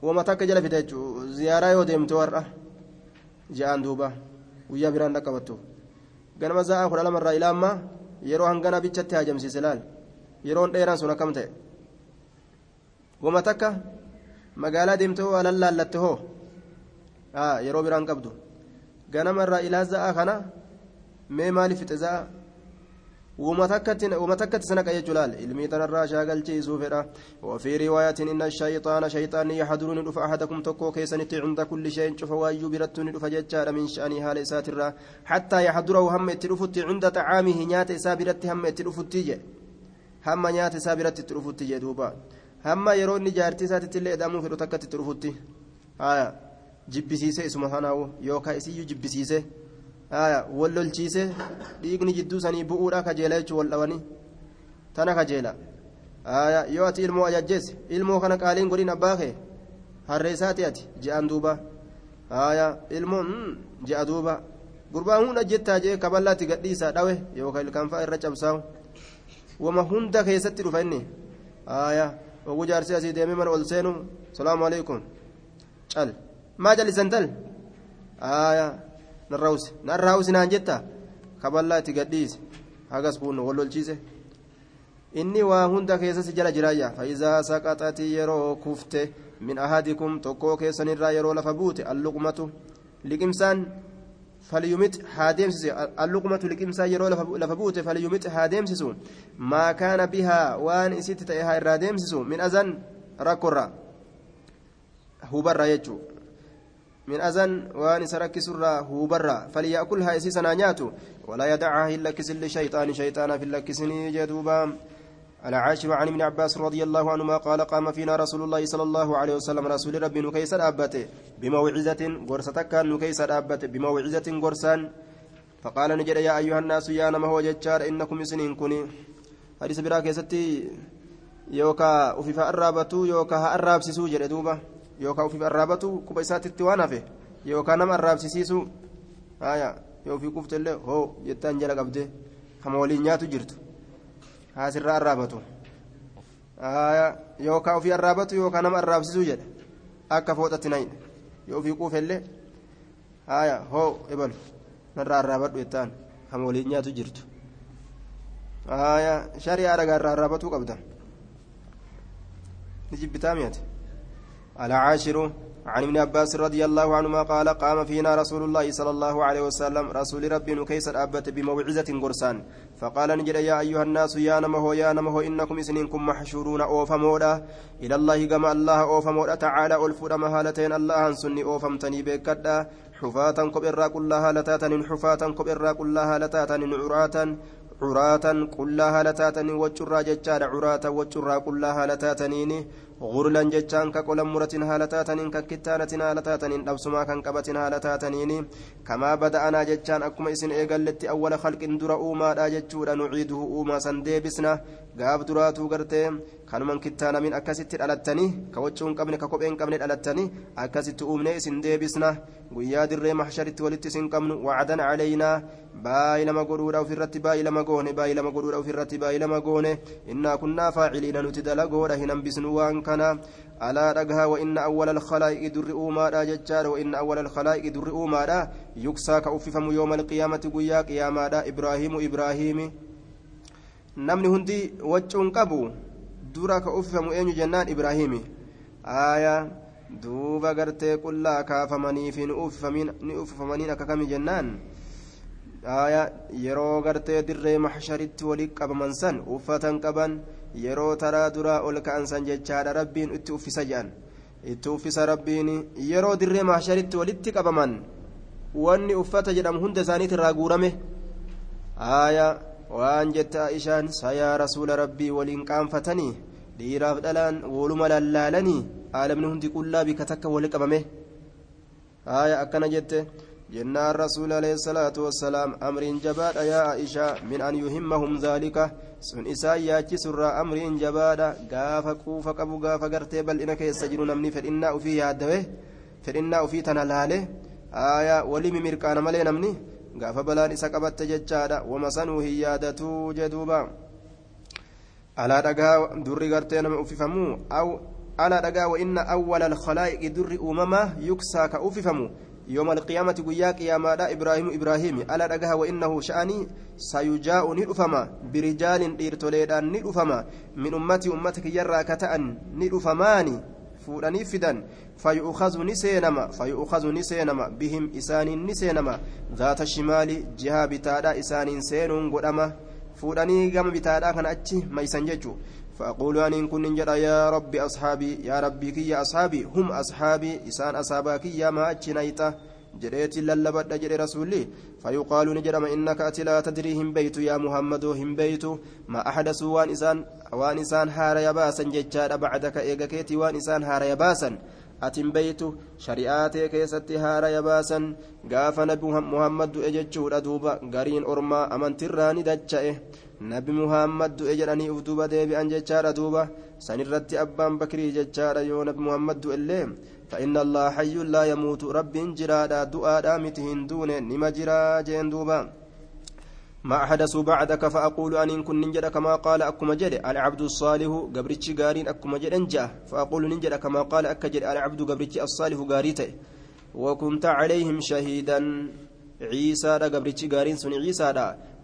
wama takka jala fide jechuun ziyaaraa yoo deemte warra ja'aan duuba guyyaa biraan dhaqqabattu ganama za'aa kudha lamarraa ilaa ammaa yeroo hangana bichatti haajamsiise laal yeroon dheeraan sun akkam ta'e wama takka magaalaa deemte hoo alan laallatte hoo yeroo biraan qabdu ganamarraa ilaa za'aa kana mee maaliif fixe za'a sana qajechu laal ilmii tanarraa shaagalchiisuu fedha وفي رواية إن الشيطان شيطان يحضرني دف أحدكم تكو كيسنتي عند كل شيء شوف وايو برتني دف ججار من شأني هال ساترا حتى يحضره هم تلفتي عند طعامه نيات سابرتي هم تلفتي هم نيات سابرتي تلفتي دوبا. هم يروني جارتي ساتتي اللي أدامو في رتكتي تلفتي آه isuma sanaawu yookaan isiyyuu jibbisiise wal lolchiise dhiigni jidduu sanii bu'uudha kajeela jechuun wal dhabanii tana kajeela yoo ati ilmoo ajajjeesse ilmoo kana qaaliin godhin abbaa kee harreessaati ati je'an duuba ilmoon je'a duuba gurbaan hunda jettaa jee kaballaatti gadhiisaa dhawe yookaan ilkaan fa'a irra cabsaa'u wama hunda keessatti dhufa inni oguu jaarsii asii deemee mana ol seenu salaamu alaikum cal. maa jallisan tal narraawusi narraawusi naan jetta kaballaa itti gadhiise hagas buunno wal lolchiise inni waa hunda keessatti jala jiraayya fa'iizaa saqaxati yeroo kufte min ahadikum tokkoo keessanirraa yeroo lafa buute alluqmatu liqimsaan falyumit haa deemsise alluqmatu liqimsaa yeroo lafa buute falyumit haa deemsisu maa kaana bihaa waan isitti ta'e haa irraa deemsisu min azan rakkorra hubarra jechuudha من أذن وان سرك سرا هو برا فليأكلها إسيسنا نياتو ولا يدعها إلا كسل شيطان شيطانا في اللكسني جدوبا. العاشر عن ابن عباس رضي الله عنهما قال قام فينا رسول الله صلى الله عليه وسلم رسول ربي نكيس أبته بموعظة غرستك نكيس أبته بموعظة غرسان. فقال نجد يا أيها الناس يا نما هو ججار إنكم سنين كوني حديث براك يستي يوكا وفي فأرابتو يوكا هأرابسسو جدوبا. Yookaan ofiif arraabatu quba isaatitti waan hafe yookaan nama arraabsisiisu yoo ofii qufte illee hoo jettaan jala qabdee kama waliin nyaatu jirtu? Haasirraa arraabatu. yookaan ofii arraabatu yookaan nama arraabsisuu jedha akka fooxatti nayidha yoo ofii quufellee haaya hoo ebalu narraa arraabadhu jettaan kan waliin nyaatu jirtu? Haaya shari'aa dhagaa irraa arraabatuu qabda. Ni jibbitaa miyate alcaashiru عن ابن عباس رضي الله عنهما قال قام فينا رسول الله صلى الله عليه وسلم رسول ربي نكيس أبت بموعظة قرسان. فقال نجد يا أيها الناس يا نمه يا نمه إنكم إسنينكم محشورون أوفمودا إلى الله كما الله أوفمودا تعالى ألفود مهالتين الله أنسني أوفمتني بكدا. حفاة كبرا كلها لتاتن حفاة كبرا كلها لتاتن عراة عراة كلها لتاتن وجرا ججار عراة وجرا كلها لتاتنين غرلا جتان كقول مرة هالتاتن ككتانة هالتاتن أبسما كان كبتن هالتاتنين كما بدأنا جتان أكما إسن إيقالت أول خلق در أوما لا جتشورا نعيده أوما سنديبسنا قاب دراتو قرتي kanuman kittaana min akkasitti dhalattanii ka wachuun qabne ka kopheen qabne dhalattanii akkasitti uumnee isin deebisna guyyaa dirree mahsharitti walitti isin qabnu wacdan calaynaa baay'ee lama godhuudha ofirratti baay'ee lama goone baay'ee lama godhuudha ofirratti baay'ee lama goone innaa kunnaa faaciliina nuti dalagoodha hin hambisnu waan kana alaa dhagaha wa inna awwala alkhalaa'iqi durri uumaadha jechaadha wa inna awwala alkhalaa'iqi durri uumaadha yuksaa ka uffifamu yooma alqiyaamati guyyaa qiyaamaadha ibraahiimu ibraahiimi namni hundi wacuun qabu dura ka uffifamu eenyu jennaan ibraahimi aayaa duuba gartee qullaa kaafamanii fi ni uffifamaniin akka kami jennaan aayaa yeroo gartee dirree yeroo taraa duraa ol ka'an san jechaadha rabbiin itti uffisa jedhan itti uffisa rabbiin yeroo dirree maxsharitti walitti qabaman wanni uffata jedhamu hunda isaaniit irraa guurame aayaa waan jette aishaan sayaa rasuula rabbii waliin qaanfatanii dhiiraaf dhalaan waluma lallaalanii aalamni hundi qullaa bika takka wali qabame haaya akkana jette jennaan rasuula alayhi salaatu wassalaam amriin jabaadha yaa aishaa min an yuhimmahum dhaalika sun isaan yaachisurraa amriin jabaadha gaafa quufa qabu gaafa gartee bal'ina keessa jiru namni fedhinnaa ufii yaaddawe fedhinnaa ufii tana laale haaya walii mimirqaana malee namni gaafa balaan isa qabatte jechaadha wama sanuu hin yaadatuu jeduuba alaa dhagaa durri gartee nama uffifamu aw alaa dhagaa wa inna awwala alkhalaa'iqi durri uumamaa yuksaa ka uffifamu يوم القيامة قيا قياما إبراهيم إبراهيم ألا دقها وإنه شأني سيجاء ندفما برجال إرتوليدان ندفما من أمتي أمتك يرى كتأن ندفماني fuudhanii fidan fayu'ukazu ni seenama fayu'ukazu ni seenama bihim isaaniin ni seenama zaata shimaali jihaa bitaadha isaaniin seenuun godhama fuudhanii gama bitaadhaa kana achi maysan jechuu فأقول أن كن جرى يا ربي أصحابي يا ربي كي يا أصحابي هم أصحابي إسان أصحابك يا ما أتشنيته جريت للبد جري رسولي. فيقال نجرم إنك أتي لا تدري هم بيت يا محمد هم بيت. ما أحدثوا وان إسان وان إسان هار يباسا ججار بعدك إيقكيتي وان إسان هار يباسا أتم بيت شريعاتي كيستي هار يباسا قاف نبي محمد إججور أدوبا قرين أرما أمن تراني دجأه nabi muhammad du'e jedhanii uf duuba deebi'an jechaadha duuba. San irratti abbaan bakrii jechaadha yoo nabi muhammad du'ellee فإن الله حي لا يموت رب جرادا دعاء متهن دون نما جرا جين دوبا ما أحدثوا بعدك فأقول أن كن ننجد كما قال أكما جد العبد الصالح قبرتش قارين أكما جد أنجا فأقول ننجد كما قال أكجد العبد قبرتش الصالح قاريته وكنت عليهم شهيدا عيسى قبرتش قارين سن عيسى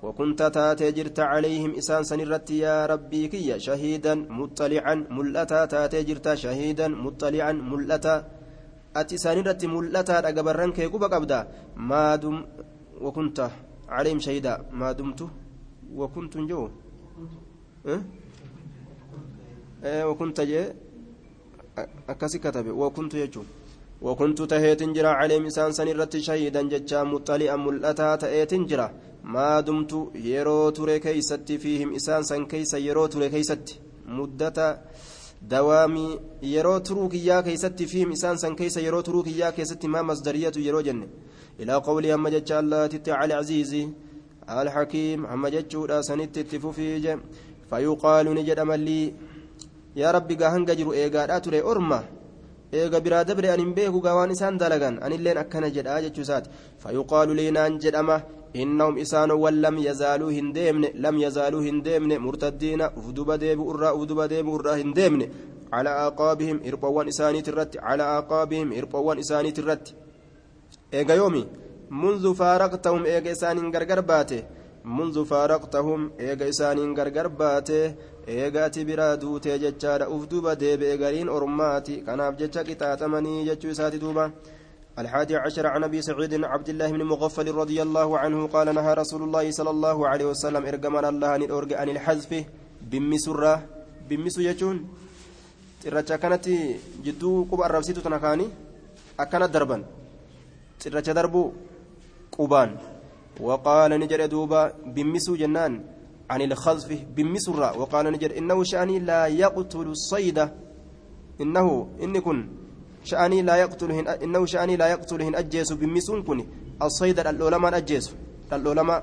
وكنت تاتي جرت عليهم إسان سنرت يا ربي كي شهيدا مطلعا ملأتا تاتي جرت شهيدا مطلعا ملأتا. أتي سنرت ملأتا أقبرن كي قبا قبدا ما دم وكنت عليهم شهيدا. ما دمت وكنت جو. أه؟ أه وكنت جي. أكسي كتب وكنت يجو وكنت تهيت جرا عليهم إسان سنرت شهيدا ججا مطلعا ملأتا تأيت جرا. Maa dumtu yeroo ture keeysatti fiihim isaan san keeysa yeroo ture keeysatti muddata dawaamii yeroo turuu kiyyaa keeysatti fiihim isaan san keeysa yeroo turuu kiyyaa keessatti maa masdariyatu yeroo jenne ilaa qawlii hamma jecha allaatitti cali aziizi alxakiim hamma jechuudha sanitti itti fufiije fayuqaalu ni jedhama lii yaa rabbi gaa hanga jiru eegaadhaa ture orma eega biraa dabre an hin beeku gaa waan isaan dalagan anilleen akkana jedhaa jechuu isaati fayuqaalu liinaan jedhama إنهم إسان ولم يزالوا هندمن لم يزالوا هندمن مرتدين أفدب ديب أرى أفدب ديب أرى هندمن على أعقابهم إربوان إساني ترت على أعقابهم إربوان إساني ترت إيجا يومي منذ فارقتهم إيجا إسان غرغر باته منذ فارقتهم إيجا إسان غرغر باته إيجا تبرا دوتي جتشارا أفدب ديب إيجارين أرماتي كان أبجتشا كتاتمني جتشو إساتي دوبا الحادي عشر عن أبي سعيد عبد الله بن مغفل رضي الله عنه قال نهى رسول الله صلى الله عليه وسلم ارجمنا الله أن ارجع عن الحذف بمسرة. بمس يجون. ترجع كانت جدو قب الربسيت تنكاني. أكان دربا ترجع دربو قبان. وقال نجر دوبا بمسو جنان عن الخذف بمسرة. وقال نجر إنه شأني لا يقتل الصيد. إنه إن كن شأني لا يقتلهن إنه شأني لا يقتلهن أجيس بمسون كوني الصيد العلماء أجيس العلماء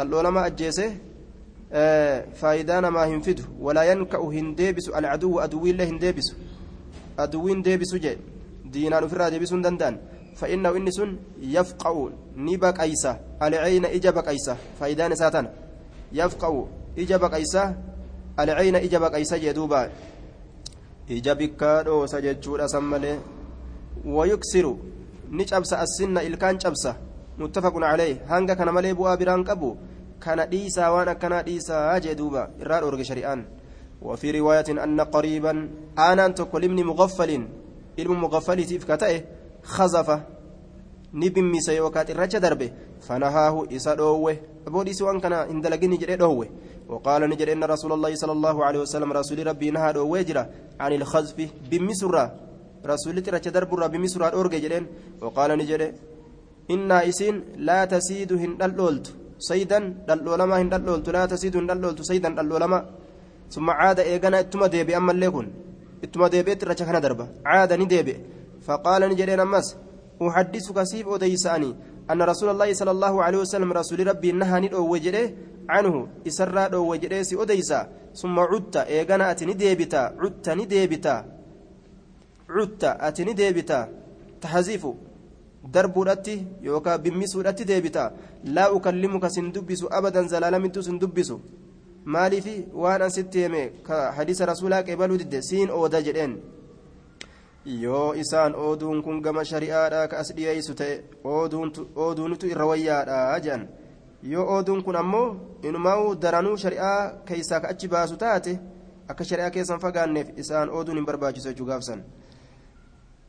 العلماء أجيسه آه فايدان ما هنفده ولا ينكأ هنديبس العدو أدوي الله هنديبس أدوين ديبس جي دينان فرا ديبس دندان فإنه إنس يفقع نبك أيسا العين إجابك أيسا فايدان ساتان يفقع إجابك أيسا العين إجابك أيسا جدوبا ija bikkaa dhoosa jechuudha san malee wayuksiru ni cabsa assinna ilkaan cabsa muttafaqun calee hanga kana malee bu'aa biraan qabu kana dhiisaa waan akkanaa dhiisaa jee duuba irraa dhoorge shari'aan وفي رواية أن قريبا آنا تقول ابن مغفل علم مغفل تيف كتئه خزف نبن ميسي وكات الرجة دربه فنهاه إسا دوه أبودي سوان كان اندلقني جري دوه وقال نجر إن رسول الله صلى الله عليه وسلم رسول ربي نهى ويجرى عن الخزف بمسرة رسول ترى دربرة بمسرة أورجي جرين وقال نجر إن إسين لا تسيد هندلولت صيدا دلولما هندلولت لا تسيد هندلولت صيدا دلولما ثم عاد إيغانا اتما ديبي أما الليكن اتما ديبي ترى دربة عاد نديبي فقال نجرين أمس أحدثك سيف أديساني أن رسول الله صلى الله عليه وسلم رسول ربي نهى ندو وجره عنه إسرى دو وجريسي أديسا ثم عدت إيغانا أتني ديبتا عدت نديبتا عدت أتني ديبتا تحذيف darbuudhatti yookaan bimmisuudhatti deebita laa ukallimuka sin dubbisu abadan zalaalamittu sin dubbisu maaliifi waan an sitti hime ka hadiisa rasuulaa qeebaluu didde siin ooda jedheen yoo isaan ooduun kun gama shari'aadhaa ka as dhiyeessu ta'e ooduunitu irra wayyaadhaa jedhan yoo ooduun kun ammoo inumaa'uu daranuu shari'aa keessaa ka achi baasu taate akka shari'aa keessan fagaanneef isaan ooduun hin barbaachisu jechuu gaafsan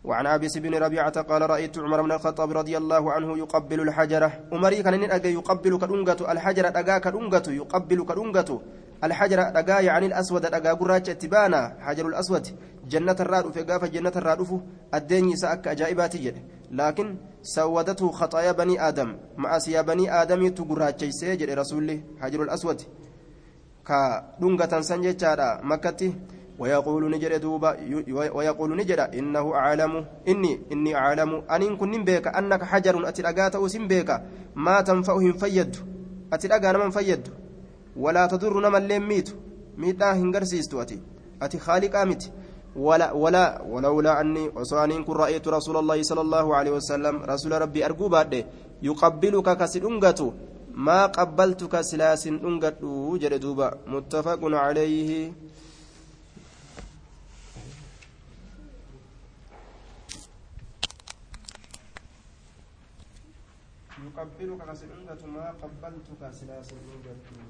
وعن ابي بن ربيعه قال رايت عمر بن الخطاب رضي الله عنه يقبل الحجره عمري كان يقبل كدنغته الحجره دغا كدنغته يقبل كدنغته الحجر دغا يعني الأسود دغا غراچ اتبانا حجر الأسود جنة الراد في غاف جنة الراد الدنيا ساك اجائبات جد. لكن سودته خطايا بني آدم مع سيا بني آدم تغراچ سيجد رسول حجر الأسود. كا دنغتان سنجچادا مكتي ويقول نجد دوبا ويقول نجد إنه أعلم إني إني أعلم. أن إن كن بك أنك حجر أتلقات أوسم بك ما تنفعهم فيد. أتلقى من فيد. ولا تضر نما الليميت ميتا هنغرسيستو أتي أتي خالق أمت ولا ولا ولولا أني وصانين كن رأيت رسول الله صلى الله عليه وسلم رسول ربي أرجو بعد يقبلك كسدنغتو. ما قبلتك سلاس دنغتو جد دوبا. متفق عليه. يقبلك كسدنغتو. ما قبلتك سلاس دنغتو